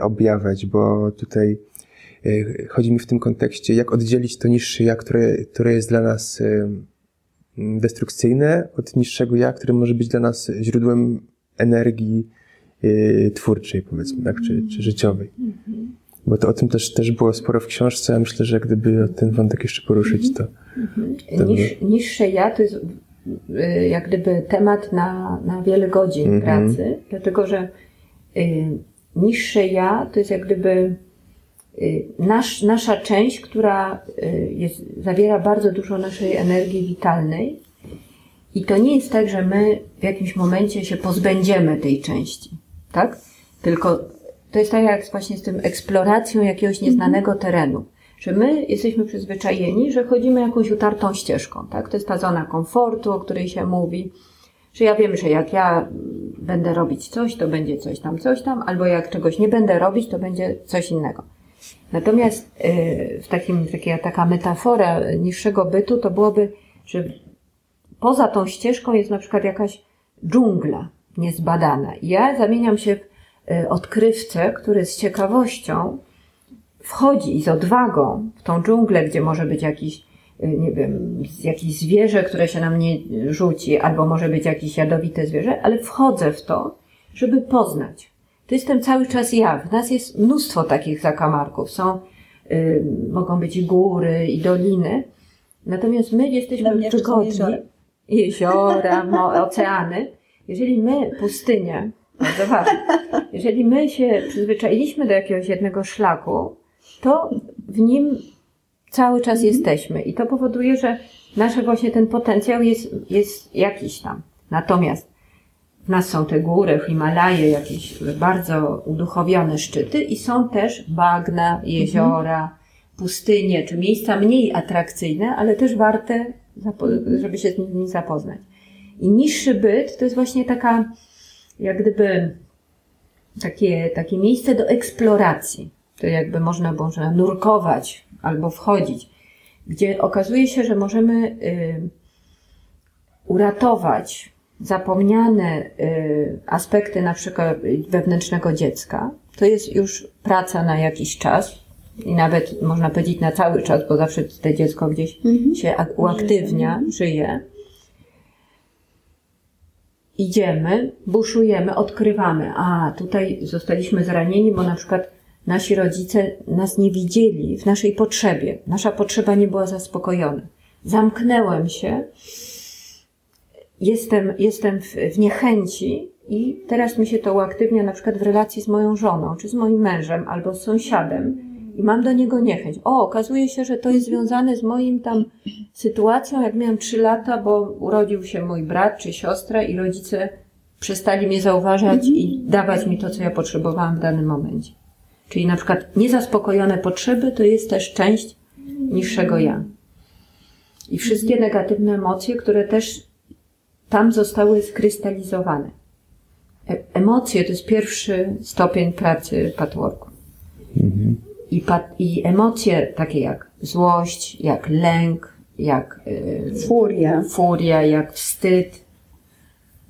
[SPEAKER 3] objawiać, bo tutaj e, chodzi mi w tym kontekście, jak oddzielić to niższe ja, które, które jest dla nas e, destrukcyjne, od niższego ja, które może być dla nas źródłem energii e, twórczej, powiedzmy, tak, czy, czy życiowej. Bo to o tym też, też było sporo w książce, a myślę, że gdyby ten wątek jeszcze poruszyć, to Dobra.
[SPEAKER 1] Niż, niższe ja to jest jak gdyby temat na, na wiele godzin
[SPEAKER 3] Mhm.
[SPEAKER 1] pracy, dlatego że niższe ja to jest jak gdyby y, nasz, nasza część, która y, jest, zawiera bardzo dużo naszej energii witalnej. I to nie jest tak, że my w jakimś momencie się pozbędziemy tej części, tak? Tylko to jest tak jak właśnie z tym eksploracją jakiegoś nieznanego terenu. Że my jesteśmy przyzwyczajeni, że chodzimy jakąś utartą ścieżką, tak? To jest ta zona komfortu, o której się mówi. Że ja wiem, że jak ja będę robić coś, to będzie coś tam, coś tam, albo jak czegoś nie będę robić, to będzie coś innego. Natomiast y, w takim, taka, taka metafora niższego bytu to byłoby, że poza tą ścieżką jest na przykład jakaś dżungla niezbadana. I ja zamieniam się w y, odkrywcę, który z ciekawością wchodzi z odwagą w tą dżunglę, gdzie może być jakiś, nie wiem, jakieś zwierzę, które się na mnie rzuci, albo może być jakieś jadowite zwierzę, ale wchodzę w to, żeby poznać. To jestem cały czas ja. W nas jest mnóstwo takich zakamarków. Są, y, mogą być i góry, i doliny. Natomiast my jesteśmy wygodni.
[SPEAKER 4] jeziora.
[SPEAKER 1] Jeziora, mo- oceany. Jeżeli my, pustynię, bardzo ważne, jeżeli my się przyzwyczailiśmy do jakiegoś jednego szlaku, to w nim cały czas jesteśmy. I to powoduje, że nasz właśnie ten potencjał jest, jest jakiś tam. Natomiast w nas są te góry, Himalaje, jakieś bardzo uduchowione szczyty i są też bagna, jeziora, pustynie, czy miejsca mniej atrakcyjne, ale też warte, żeby się z nimi zapoznać. I niższy byt to jest właśnie taka, jak gdyby, takie, takie miejsce do eksploracji. To jakby można, można nurkować albo wchodzić, gdzie okazuje się, że możemy y, uratować zapomniane y, aspekty na przykład wewnętrznego dziecka. To jest już praca na jakiś czas i nawet można powiedzieć na cały czas, bo zawsze to dziecko gdzieś się ak- uaktywnia, żyje. Idziemy, buszujemy, odkrywamy. A, tutaj zostaliśmy zranieni, bo na przykład nasi rodzice nas nie widzieli w naszej potrzebie. Nasza potrzeba nie była zaspokojona. Zamknęłem się, jestem, jestem w, w niechęci i teraz mi się to uaktywnia na przykład w relacji z moją żoną, czy z moim mężem, albo z sąsiadem i mam do niego niechęć. O, okazuje się, że to jest związane z moim tam sytuacją, jak miałem trzy lata, bo urodził się mój brat czy siostra i rodzice przestali mnie zauważać i dawać mi to, co ja potrzebowałam w danym momencie. Czyli na przykład niezaspokojone potrzeby to jest też część niższego ja. I wszystkie negatywne emocje, które też tam zostały skrystalizowane. E emocje to jest pierwszy stopień pracy patchworku. I, pat, I emocje takie jak złość, jak lęk, jak y,
[SPEAKER 4] Furia.
[SPEAKER 1] furia, jak wstyd,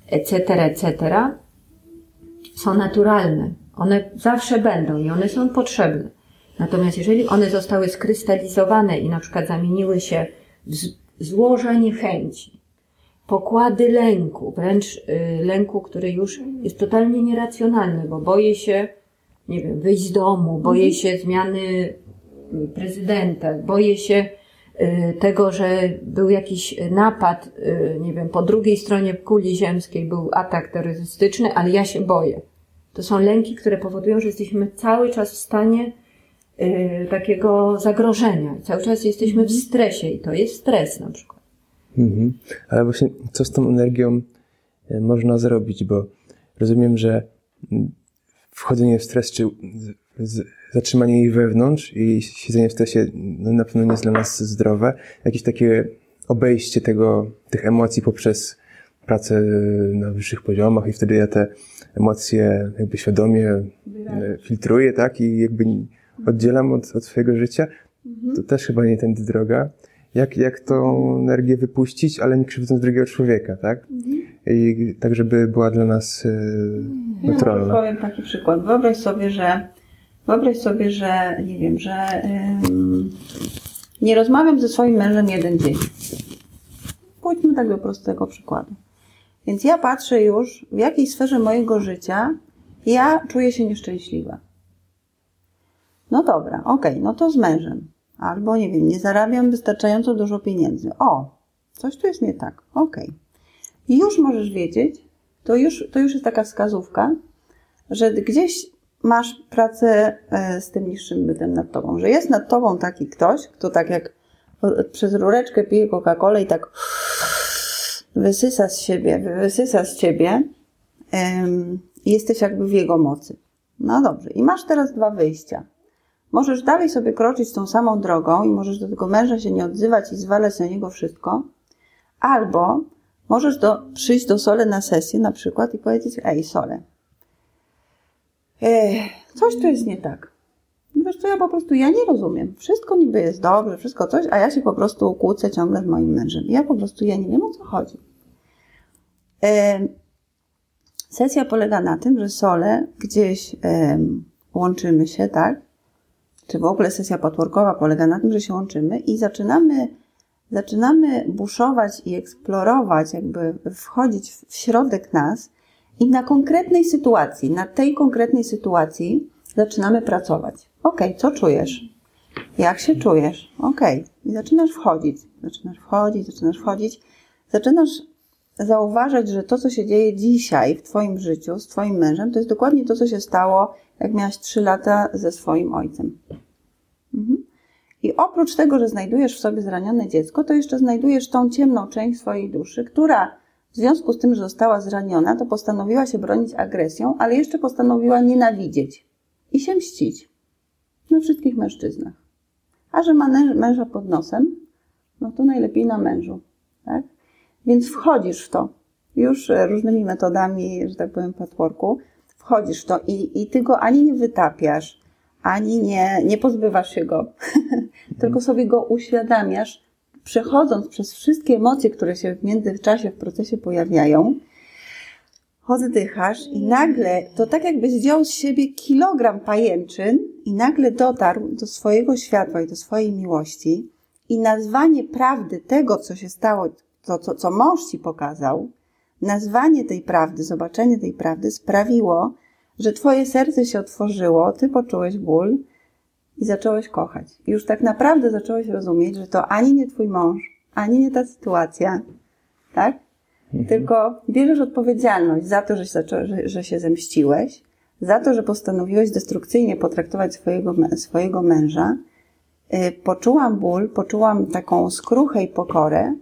[SPEAKER 1] etc., etc., są naturalne. One zawsze będą i one są potrzebne. Natomiast jeżeli one zostały skrystalizowane i na przykład zamieniły się w z- złoża niechęci, pokłady lęku, wręcz y, lęku, który już jest totalnie nieracjonalny, bo boję się, nie wiem, wyjść z domu, boję się zmiany y, prezydenta, boję się y, tego, że był jakiś napad, nie wiem, po drugiej stronie kuli ziemskiej był atak terrorystyczny, ale ja się boję. To są lęki, które powodują, że jesteśmy cały czas w stanie y, takiego zagrożenia. Cały czas jesteśmy w stresie i to jest stres na przykład.
[SPEAKER 3] Mhm. Ale właśnie co z tą energią e, można zrobić, bo rozumiem, że mm, wchodzenie w stres, czy zatrzymanie jej wewnątrz i siedzenie w stresie no, na pewno nie jest dla nas zdrowe. Jakieś takie obejście tego, tych emocji poprzez pracę na wyższych poziomach i wtedy ja te emocje jakby świadomie e, filtruję, tak? I jakby oddzielam od, od swojego życia. To też chyba nie tędy droga. Jak, jak tą energię wypuścić, ale nie krzywdząc drugiego człowieka, tak? I tak, żeby była dla nas e,
[SPEAKER 4] Ja
[SPEAKER 3] naturalna.
[SPEAKER 4] powiem taki przykład. Wyobraź sobie, że wyobraź sobie, że nie wiem, że ym, nie rozmawiam ze swoim mężem jeden dzień. Pójdźmy tak do prostego przykładu. Więc ja patrzę już, w jakiej sferze mojego życia ja czuję się nieszczęśliwa. No dobra, okej, no to z mężem. Albo nie wiem, nie zarabiam wystarczająco dużo pieniędzy. O, coś tu jest nie tak. Okej. I już możesz wiedzieć, to już, to już jest taka wskazówka, że gdzieś masz pracę e, z tym niższym bytem nad tobą, że jest nad tobą taki ktoś, kto tak jak r- przez rureczkę pije Coca-Colę i tak wysysa z siebie, wysysa z ciebie i jesteś jakby w jego mocy. No dobrze, i masz teraz dwa wyjścia. Możesz dalej sobie kroczyć tą samą drogą i możesz do tego męża się nie odzywać i zwalać na niego wszystko, albo możesz do, przyjść do Sole na sesję na przykład i powiedzieć, ej Sole, Ech, coś tu jest nie tak. Ja po prostu, ja nie rozumiem. Wszystko niby jest dobrze, wszystko coś, a ja się po prostu kłócę ciągle z moim mężem. Ja po prostu, ja nie wiem o co chodzi. Sesja polega na tym, że sole gdzieś łączymy się, tak? Czy w ogóle sesja patworkowa polega na tym, że się łączymy i zaczynamy, zaczynamy buszować i eksplorować, jakby wchodzić w środek nas i na konkretnej sytuacji, na tej konkretnej sytuacji zaczynamy pracować. Okej, co czujesz? Jak się czujesz? Okej. I zaczynasz wchodzić. Zaczynasz wchodzić, zaczynasz wchodzić. Zaczynasz zauważać, że to, co się dzieje dzisiaj w Twoim życiu z Twoim mężem, to jest dokładnie to, co się stało, jak miałaś 3 lata ze swoim ojcem. Mhm. I oprócz tego, że znajdujesz w sobie zranione dziecko, to jeszcze znajdujesz tą ciemną część swojej duszy, która w związku z tym, że została zraniona, to postanowiła się bronić agresją, ale jeszcze postanowiła nienawidzieć i się mścić na wszystkich mężczyznach. A że ma męża pod nosem, no to najlepiej na mężu. Tak? Więc wchodzisz w to już e, różnymi metodami, że tak powiem, patchworku, wchodzisz w to i, i ty go ani nie wytapiasz, ani nie, nie pozbywasz się go, *laughs* tylko sobie go uświadamiasz, przechodząc przez wszystkie emocje, które się w międzyczasie w procesie pojawiają, oddychasz i nagle, to tak jakbyś zdjął z siebie kilogram pajęczyn i nagle dotarł do swojego światła i do swojej miłości i nazwanie prawdy tego, co się stało, to, co, co mąż ci pokazał, nazwanie tej prawdy, zobaczenie tej prawdy sprawiło, że twoje serce się otworzyło, ty poczułeś ból i zacząłeś kochać. I już tak naprawdę zacząłeś rozumieć, że to ani nie twój mąż, ani nie ta sytuacja, tak? Tylko bierzesz odpowiedzialność za to, że, się że, że się zemściłeś, za to, że postanowiłeś destrukcyjnie potraktować swojego, swojego męża. Y, Poczułam ból, poczułam taką skruchę i pokorę.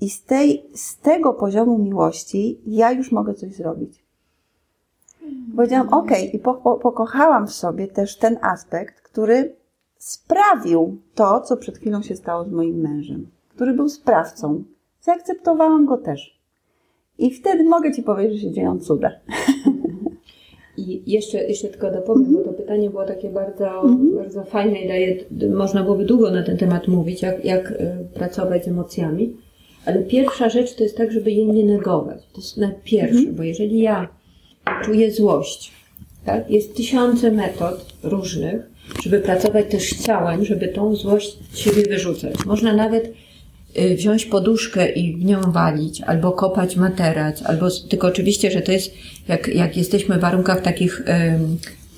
[SPEAKER 4] I z, tej, z tego poziomu miłości ja już mogę coś zrobić. Powiedziałam, okej, i po, po, pokochałam w sobie też ten aspekt, który sprawił to, co przed chwilą się stało z moim mężem, który był sprawcą. Zaakceptowałam go też. I wtedy mogę Ci powiedzieć, że się dzieją cuda. *laughs*
[SPEAKER 1] I jeszcze, jeszcze tylko dopowiem, bo to pytanie było takie bardzo, bardzo fajne i daje, można byłoby długo na ten temat mówić, jak, jak y, pracować z emocjami. Ale pierwsza rzecz to jest tak, żeby jej nie negować. To jest na pierwsze, bo jeżeli ja czuję złość, tak, jest tysiące metod różnych, żeby pracować też z ciałem, żeby tą złość z siebie wyrzucać. Można nawet wziąć poduszkę i w nią walić, albo kopać materac, albo, tylko oczywiście, że to jest, jak, jak jesteśmy w warunkach takich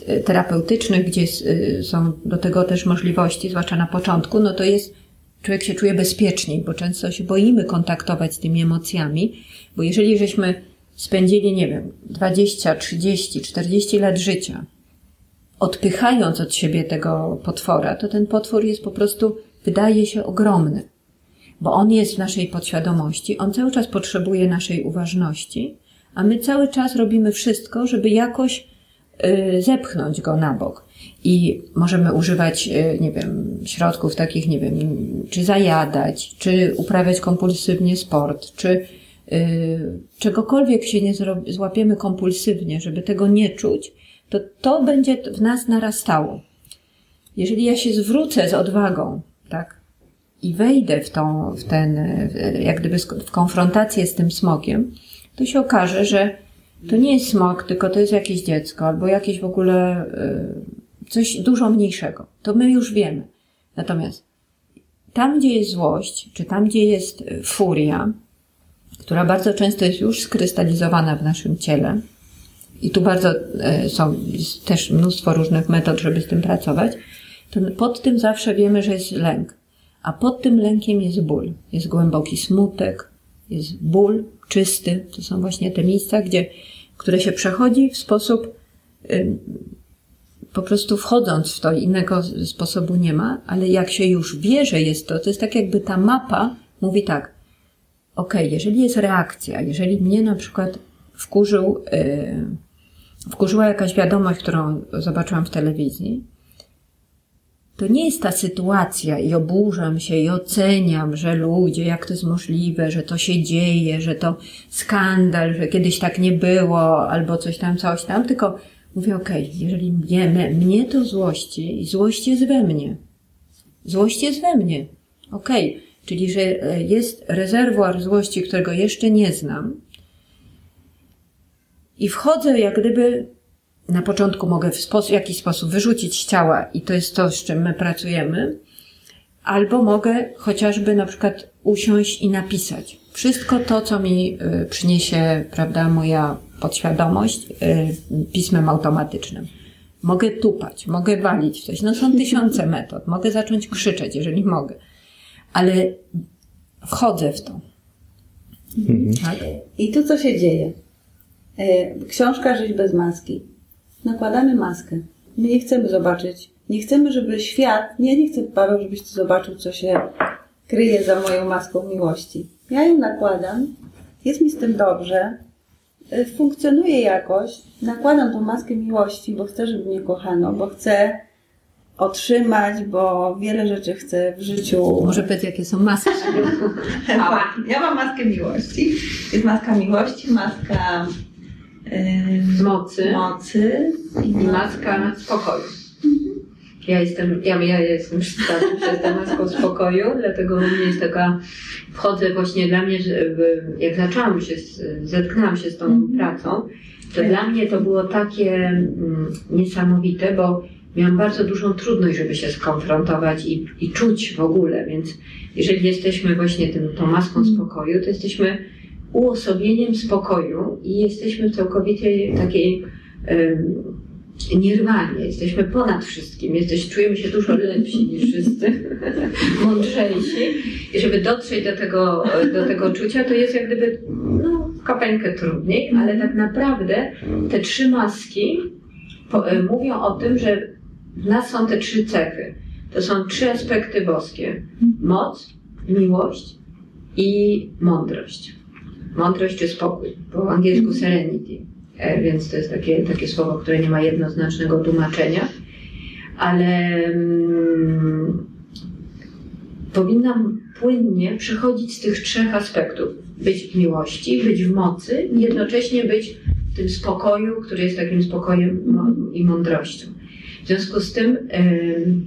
[SPEAKER 1] y, terapeutycznych, gdzie y, są do tego też możliwości, zwłaszcza na początku, no to jest, człowiek się czuje bezpieczniej, bo często się boimy kontaktować z tymi emocjami, bo jeżeli żeśmy spędzili, nie wiem, 20, 30, 40 lat życia, odpychając od siebie tego potwora, to ten potwór jest po prostu, wydaje się ogromny bo on jest w naszej podświadomości, on cały czas potrzebuje naszej uważności, a my cały czas robimy wszystko, żeby jakoś y, zepchnąć go na bok. I możemy używać, y, nie wiem, środków takich, nie wiem, czy zajadać, czy uprawiać kompulsywnie sport, czy y, czegokolwiek się nie złapiemy kompulsywnie, żeby tego nie czuć, to to będzie w nas narastało. Jeżeli ja się zwrócę z odwagą, tak, i wejdę w tą, w ten, jak gdyby w konfrontację z tym smogiem, to się okaże, że to nie jest smog, tylko to jest jakieś dziecko, albo jakieś w ogóle y, coś dużo mniejszego. To my już wiemy. Natomiast tam, gdzie jest złość, czy tam, gdzie jest y, furia, która bardzo często jest już skrystalizowana w naszym ciele, i tu bardzo e, są też mnóstwo różnych metod, żeby z tym pracować, to pod tym zawsze wiemy, że jest lęk. A pod tym lękiem jest ból. Jest głęboki smutek, jest ból czysty. To są właśnie te miejsca, gdzie, które się przechodzi w sposób, po prostu wchodząc w to, innego sposobu nie ma, ale jak się już wie, że jest to, to jest tak jakby ta mapa mówi tak, okej, jeżeli jest reakcja, jeżeli mnie na przykład wkurzył, yy, wkurzyła jakaś wiadomość, którą zobaczyłam w telewizji, to nie jest ta sytuacja i oburzam się i oceniam, że ludzie, jak to jest możliwe, że to się dzieje, że to skandal, że kiedyś tak nie było, albo coś tam, coś tam, tylko mówię, okej, jeżeli mnie, mnie to złości i złość jest we mnie. Złość jest we mnie. Okej, czyli że e, jest rezerwuar złości, którego jeszcze nie znam i wchodzę jak gdyby na początku mogę w sposób, jakiś sposób wyrzucić z ciała i to jest to, z czym my pracujemy, albo mogę chociażby na przykład usiąść i napisać wszystko to, co mi y, przyniesie, prawda, moja podświadomość y, pismem automatycznym. Mogę tupać, mogę walić w coś. No są tysiące *laughs* metod. Mogę zacząć krzyczeć, jeżeli mogę. Ale wchodzę w to. Tak?
[SPEAKER 4] I tu co się dzieje? E, Książka Żyć bez maski. Nakładamy maskę. My nie chcemy zobaczyć. Nie chcemy, żeby świat. Nie, nie chcę, Paweł, żebyś ty zobaczył, co się kryje za moją maską miłości. Ja ją nakładam. Jest mi z tym dobrze. e, Funkcjonuje jakoś. Nakładam tą maskę miłości, bo chcę, żeby mnie kochano, bo chcę otrzymać, bo wiele rzeczy chcę w życiu
[SPEAKER 1] Może powiedz, jakie są maski. *laughs*
[SPEAKER 4] ja mam maskę miłości. Jest maska miłości, maska
[SPEAKER 1] Mocy.
[SPEAKER 4] mocy
[SPEAKER 1] i maska spokoju. Ja jestem, ja, ja jestem przez tę maską spokoju, dlatego u mnie jest taka, wchodzę właśnie dla mnie, jak zaczęłam się, zetknęłam się z tą pracą, to dla mnie to było takie mm, niesamowite, bo miałam bardzo dużą trudność, żeby się skonfrontować i, i czuć w ogóle, więc jeżeli jesteśmy właśnie tym, tą maską spokoju, to jesteśmy uosobieniem spokoju i jesteśmy w całkowitej takiej em, nirwanie, jesteśmy ponad wszystkim, jesteś, czujemy się dużo lepsi niż wszyscy, *laughs* mądrzejsi i żeby dotrzeć do tego, do tego czucia, to jest jak gdyby no, trudniej, ale tak naprawdę te trzy maski po, e, mówią o tym, że w nas są te trzy cechy. To są trzy aspekty boskie. Moc, miłość i mądrość. Mądrość czy spokój, po angielsku serenity. E, Więc to jest takie, takie słowo, które nie ma jednoznacznego tłumaczenia. ale mm, powinnam płynnie przechodzić z tych trzech aspektów. Być w miłości, być w mocy i jednocześnie być w tym spokoju, który jest takim spokojem i mądrością. W związku z tym em,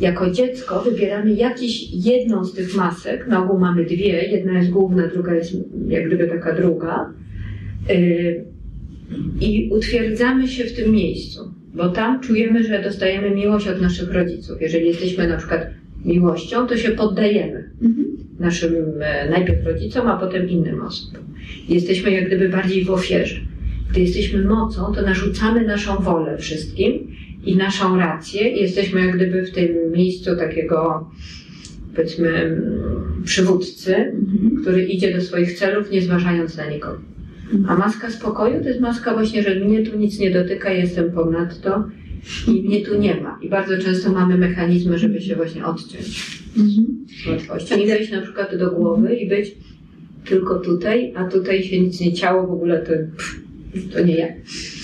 [SPEAKER 1] jako dziecko wybieramy jakiś jedną z tych masek, na ogół mamy dwie, jedna jest główna, druga jest jak gdyby taka druga y, i utwierdzamy się w tym miejscu, bo tam czujemy, że dostajemy miłość od naszych rodziców. Jeżeli jesteśmy na przykład miłością, to się poddajemy naszym e, najpierw rodzicom, a potem innym osobom. Jesteśmy jak gdyby bardziej w ofierze. Gdy jesteśmy mocą, to narzucamy naszą wolę wszystkim i naszą rację. Jesteśmy jak gdyby w tym miejscu takiego, powiedzmy, mm, przywódcy, który idzie do swoich celów, nie zważając na nikogo. A maska spokoju to jest maska właśnie, że mnie tu nic nie dotyka, jestem ponadto i mnie tu nie ma. I bardzo często mamy mechanizmy, żeby się właśnie odciąć z łatwością i wejść na przykład do głowy i być tylko tutaj, a tutaj się nic nie ciało, w ogóle to, pff, to nie ja.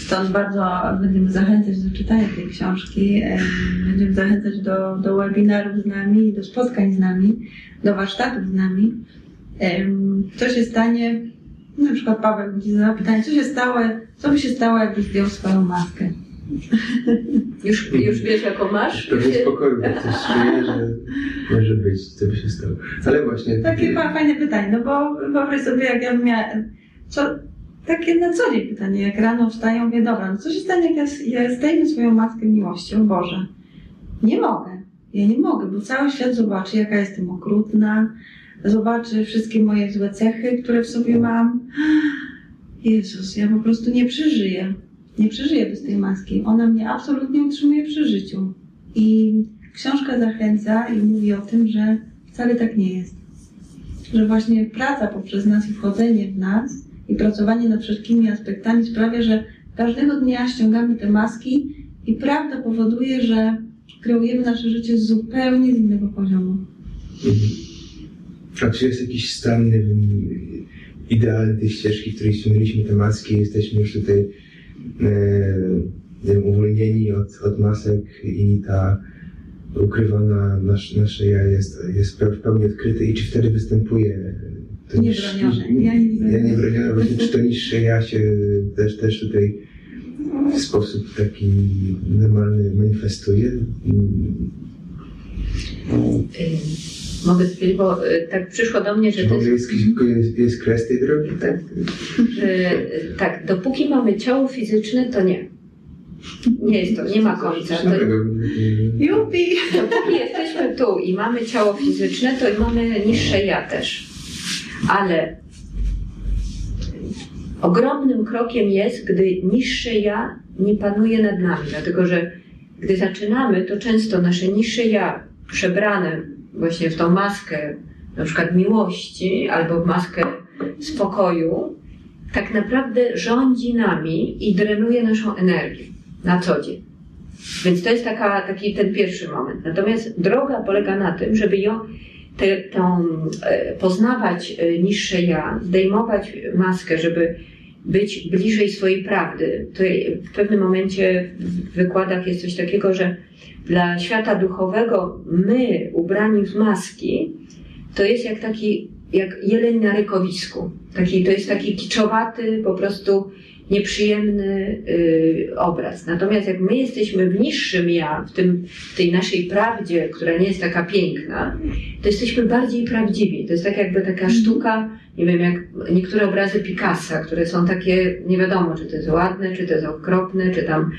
[SPEAKER 4] Stąd bardzo będziemy zachęcać do czytania tej książki. em, Będziemy zachęcać do, do webinarów z nami, do spotkań z nami, do warsztatów z nami. Co się stanie, na przykład Paweł będzie zadał pytanie, co się stało, co by się stało, jakbyś zdjął swoją maskę?
[SPEAKER 1] Już, już wiesz, jaką masz?
[SPEAKER 5] Pewnie spokoju, jak coś czuję, że może być, co by się stało. Ale właśnie...
[SPEAKER 4] Takie fa- fajne pytanie, no bo wyobraź sobie, jak ja bym miała, co, takie na co dzień pytanie, jak rano wstaję, mówię, dobra, no co się stanie, jak ja, ja zdejmę swoją maskę miłości, o Boże, nie mogę, ja nie mogę, bo cały świat zobaczy, jaka jestem okrutna, zobaczy wszystkie moje złe cechy, które w sobie mam. Jezus, ja po prostu nie przeżyję, nie przeżyję bez tej maski, ona mnie absolutnie utrzymuje przy życiu. I książka zachęca i mówi o tym, że wcale tak nie jest. Że właśnie praca poprzez nas i wchodzenie w nas i pracowanie nad wszystkimi aspektami sprawia, że każdego dnia ściągamy te maski i prawda powoduje, że kreujemy nasze życie zupełnie z innego poziomu.
[SPEAKER 5] Mhm. A czy jest jakiś stan, idealny tej ścieżki, w której ściągnęliśmy te maski, jesteśmy już tutaj e, uwolnieni od, od masek i ta ukrywana nasz, nasze ja jest, jest w pełni odkryte i czy wtedy występuje to niż-
[SPEAKER 4] Ja nie-
[SPEAKER 5] ja niebronione, właśnie czy to niższe ja się też, też tutaj w sposób taki normalny manifestuje?
[SPEAKER 1] Y, Mogę powiedzieć, bo y, tak przyszło do mnie, że to jest,
[SPEAKER 5] jest, jest, kres tej drogi? Tak.
[SPEAKER 1] że y, tak, dopóki mamy ciało fizyczne, to nie. Nie jest to, nie ma końca. To,
[SPEAKER 4] Jupi!
[SPEAKER 1] Dopóki jesteśmy tu i mamy ciało fizyczne, to i mamy niższe ja też. Ale ogromnym krokiem jest, gdy niższe ja nie panuje nad nami, dlatego że gdy zaczynamy, to często nasze niższe ja przebrane właśnie w tą maskę na przykład miłości albo w maskę spokoju, tak naprawdę rządzi nami i drenuje naszą energię na co dzień. Więc to jest taka, taki ten pierwszy moment. Natomiast droga polega na tym, żeby ją te, tą, e, poznawać e, niższe ja, zdejmować maskę, żeby być bliżej swojej prawdy. W pewnym momencie w wykładach jest coś takiego, że dla świata duchowego my, ubrani w maski, to jest jak taki, jak jeleń na rykowisku. Taki, to jest taki kiczowaty, po prostu nieprzyjemny y, obraz. Natomiast jak my jesteśmy w niższym ja, w, tym, w tej naszej prawdzie, która nie jest taka piękna, to jesteśmy bardziej prawdziwi. To jest tak jakby taka sztuka, nie wiem, jak niektóre obrazy Picassa, które są takie, nie wiadomo, czy to jest ładne, czy to jest okropne, czy tam,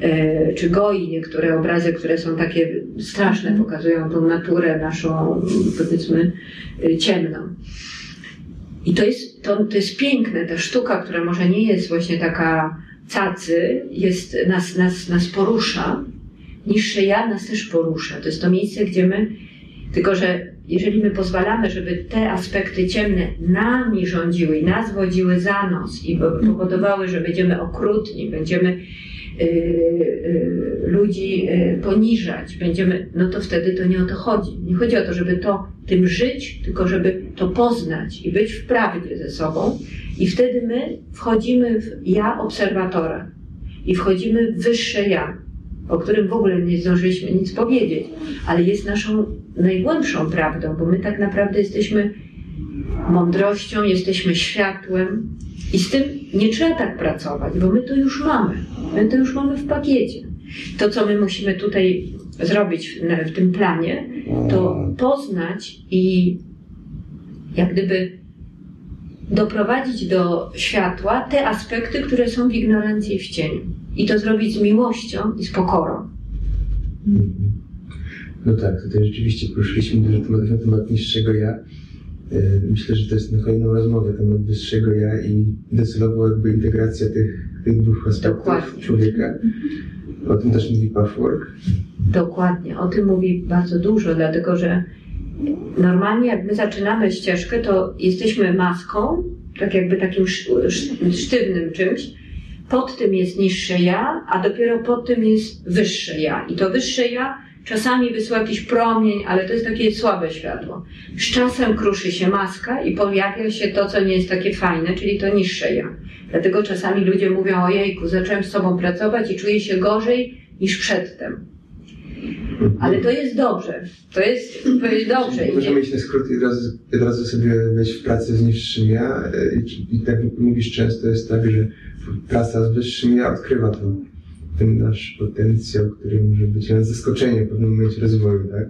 [SPEAKER 1] e, czy goi niektóre obrazy, które są takie straszne, pokazują tą naturę naszą, powiedzmy, y, ciemną. I to jest, to, to jest piękne, ta sztuka, która może nie jest właśnie taka cacy, jest, nas, nas, nas porusza. Niższe ja nas też porusza. To jest to miejsce, gdzie my, tylko że jeżeli my pozwalamy, żeby te aspekty ciemne nami rządziły i nas wodziły za nos i po- powodowały, że będziemy okrutni, będziemy ludzi y, poniżać, będziemy, no to wtedy to nie o to chodzi. Nie chodzi o to, żeby to tym żyć, tylko żeby to poznać i być w prawdzie ze sobą. I wtedy my wchodzimy w ja obserwatora i wchodzimy w wyższe ja. o którym w ogóle nie zdążyliśmy nic powiedzieć, ale jest naszą najgłębszą prawdą, bo my tak naprawdę jesteśmy mądrością, jesteśmy światłem i z tym nie trzeba tak pracować, bo my to już mamy. To już mamy w pakiecie. To, co my musimy tutaj zrobić w, w tym planie, to poznać i jak gdyby doprowadzić do światła te aspekty, które są w ignorancji i w cieniu. I to zrobić z miłością i z pokorą.
[SPEAKER 5] Mhm. No tak, tutaj rzeczywiście poruszyliśmy dużo tematów na temat niższego ja. E, Myślę, że to jest na kolejną rozmowę temat wyższego ja i docelowo jakby integracja tych, tych dwóch aspektów
[SPEAKER 1] Dokładnie.
[SPEAKER 5] człowieka. O tym też mówi Pathwork.
[SPEAKER 1] Dokładnie, o tym mówi bardzo dużo, dlatego że normalnie jak my zaczynamy ścieżkę, to jesteśmy maską, tak jakby takim sz- sz- sztywnym czymś. Pod tym jest niższe ja, a dopiero pod tym jest wyższe ja. I to wyższe ja czasami wysyła jakiś promień, ale to jest takie słabe światło. Z czasem kruszy się maska i pojawia się to, co nie jest takie fajne, czyli to niższe ja. Dlatego czasami ludzie mówią, ojejku, zacząłem z sobą pracować i czuję się gorzej niż przedtem. Ale to jest dobrze. To jest, to jest dobrze.
[SPEAKER 5] Czyli Możemy iść na skrót i od razu, od razu sobie wejść w pracę z niższym ja. E, I, I tak mówisz często jest tak, że praca z wyższym ja odkrywa to, ten nasz potencjał, który może być nawet zaskoczeniem w pewnym momencie rozwoju, tak?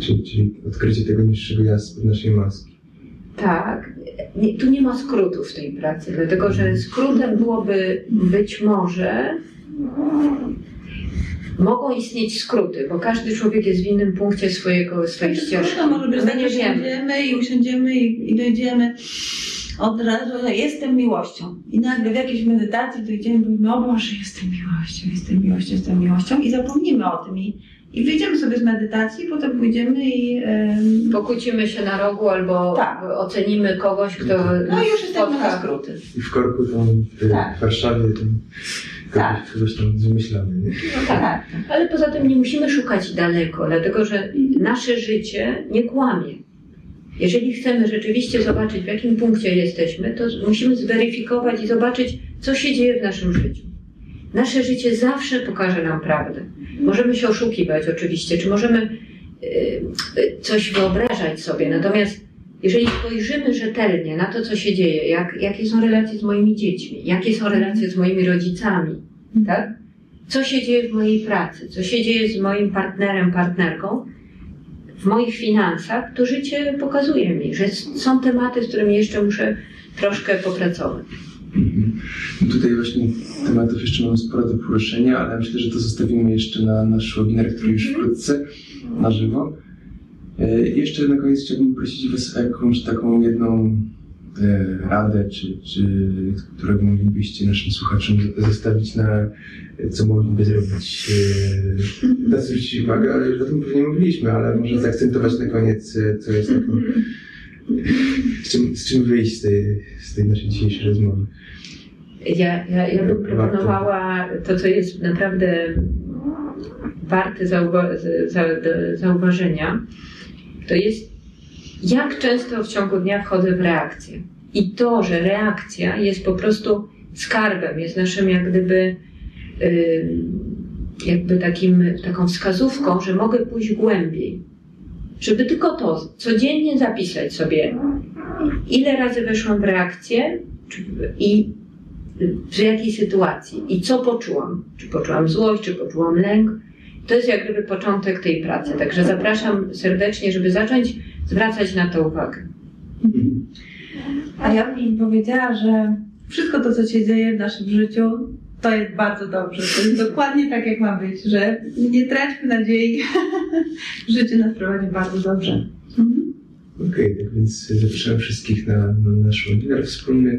[SPEAKER 5] Czyli, czyli odkrycie tego niższego ja spod naszej maski.
[SPEAKER 1] tak. Nie, tu nie ma skrótów w tej pracy, dlatego że skrótem byłoby być może. Mogą istnieć skróty, bo każdy człowiek jest w innym punkcie swojego, swojej ścieżki.
[SPEAKER 4] To może być
[SPEAKER 1] My
[SPEAKER 4] tak,
[SPEAKER 1] nie wiemy.
[SPEAKER 4] i usiądziemy i, i dojdziemy od razu, że jestem miłością. I nagle w jakiejś medytacji dojdziemy i mówimy, o Boże, jestem miłością, jestem miłością, jestem miłością i zapomnimy o tym i, i wyjdziemy sobie z medytacji, potem pójdziemy i em,
[SPEAKER 1] Pokłócimy się na rogu albo
[SPEAKER 4] Tak.
[SPEAKER 1] ocenimy kogoś, kto
[SPEAKER 4] no i już jesteśmy na skróty.
[SPEAKER 5] I w korku tam w,
[SPEAKER 4] Tak.
[SPEAKER 5] w Warszawie tam
[SPEAKER 4] Tak.
[SPEAKER 5] kogoś tam wymyślamy. Nie?
[SPEAKER 1] No tak. Ale poza tym nie musimy szukać daleko, dlatego że nasze życie nie kłamie. Jeżeli chcemy rzeczywiście zobaczyć, w jakim punkcie jesteśmy, to musimy zweryfikować i zobaczyć, co się dzieje w naszym życiu. Nasze życie zawsze pokaże nam prawdę. Możemy się oszukiwać oczywiście, czy możemy y, y, coś wyobrażać sobie, natomiast jeżeli spojrzymy rzetelnie na to, co się dzieje, jak, jakie są relacje z moimi dziećmi, jakie są relacje z moimi rodzicami, tak? co się dzieje w mojej pracy, co się dzieje z moim partnerem, partnerką, w moich finansach, to życie pokazuje mi, że są tematy, z którymi jeszcze muszę troszkę popracować.
[SPEAKER 3] Mhm. No Tutaj właśnie tematów jeszcze mamy sporo do poruszenia, ale myślę, że to zostawimy jeszcze na nasz webinar, który już wkrótce na żywo. E, Jeszcze na koniec chciałbym prosić Was o jakąś taką jedną radę, czy, czy, którą moglibyście naszym słuchaczom zostawić na co mogliby zrobić, e, na co zwrócić uwagę, ale już o tym pewnie mówiliśmy, ale może zaakcentować na koniec, e, co jest taką, *laughs* z czym, z czym wyjść z tej, z tej naszej dzisiejszej rozmowy.
[SPEAKER 1] Ja, ja, ja bym proponowała to, co jest naprawdę warte zauwa- zauważenia, to jest jak często w ciągu dnia wchodzę w reakcję. I to, że reakcja jest po prostu skarbem, jest naszym jak gdyby jakby takim, taką wskazówką, że mogę pójść głębiej. Żeby tylko to codziennie zapisać sobie, ile razy weszłam w reakcję i w jakiej sytuacji i co poczułam. Czy poczułam złość, czy poczułam lęk. To jest jak gdyby początek tej pracy. Także zapraszam serdecznie, żeby zacząć zwracać na to uwagę.
[SPEAKER 4] A ja bym powiedziała, że wszystko to, co się dzieje w naszym życiu, to jest bardzo dobrze. To jest dokładnie tak, jak ma być, że nie traćmy nadziei. *laughs* Życie nas prowadzi bardzo dobrze. Mhm.
[SPEAKER 5] Okej, tak więc zapraszam wszystkich na, na nasz webinar wspólny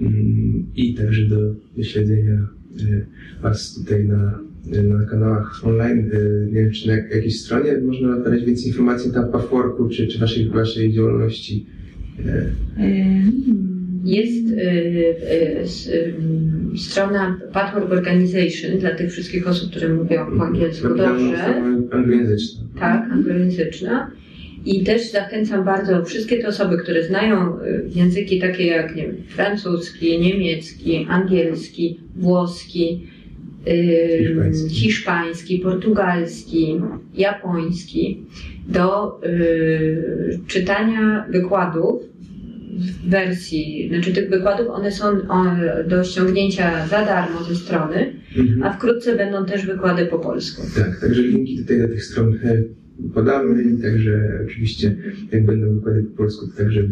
[SPEAKER 5] mm, i także do, do śledzenia e, Was tutaj na, na kanałach online. E, Nie wiem, czy na jak- jakiejś stronie można znaleźć więcej informacji na Pathworku, czy, czy waszej, waszej działalności.
[SPEAKER 1] Jest y, y, y, strona Pathwork Organization dla tych wszystkich osób, które mówią po angielsku dobrze.
[SPEAKER 5] Anglojęzyczna.
[SPEAKER 1] tak, anglojęzyczna. I też zachęcam bardzo wszystkie te osoby, które znają y, języki takie jak nie wiem, francuski, niemiecki, angielski, włoski, y,
[SPEAKER 3] Hiszpański.
[SPEAKER 1] hiszpański, portugalski, japoński do y, czytania wykładów w wersji, znaczy tych wykładów, one są do ściągnięcia za darmo ze strony,
[SPEAKER 3] Mhm.
[SPEAKER 1] a wkrótce będą też wykłady po polsku.
[SPEAKER 3] Tak, także linki tutaj do tych stron e, podamy i także oczywiście jak będą wykłady po polsku, to także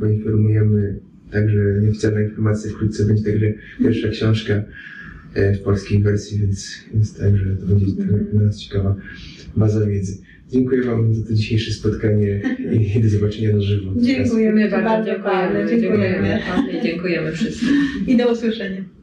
[SPEAKER 3] poinformujemy, także nieoficjalna informacja wkrótce będzie także pierwsza książka w polskiej wersji, więc, więc także to będzie dla nas ciekawa baza wiedzy. Dziękuję Wam za to dzisiejsze spotkanie i do zobaczenia na żywo.
[SPEAKER 4] Dziękujemy
[SPEAKER 1] My bardzo dziękujemy.
[SPEAKER 4] Dziękujemy.
[SPEAKER 1] Dziękujemy, dziękujemy wszystkim.
[SPEAKER 4] I do usłyszenia.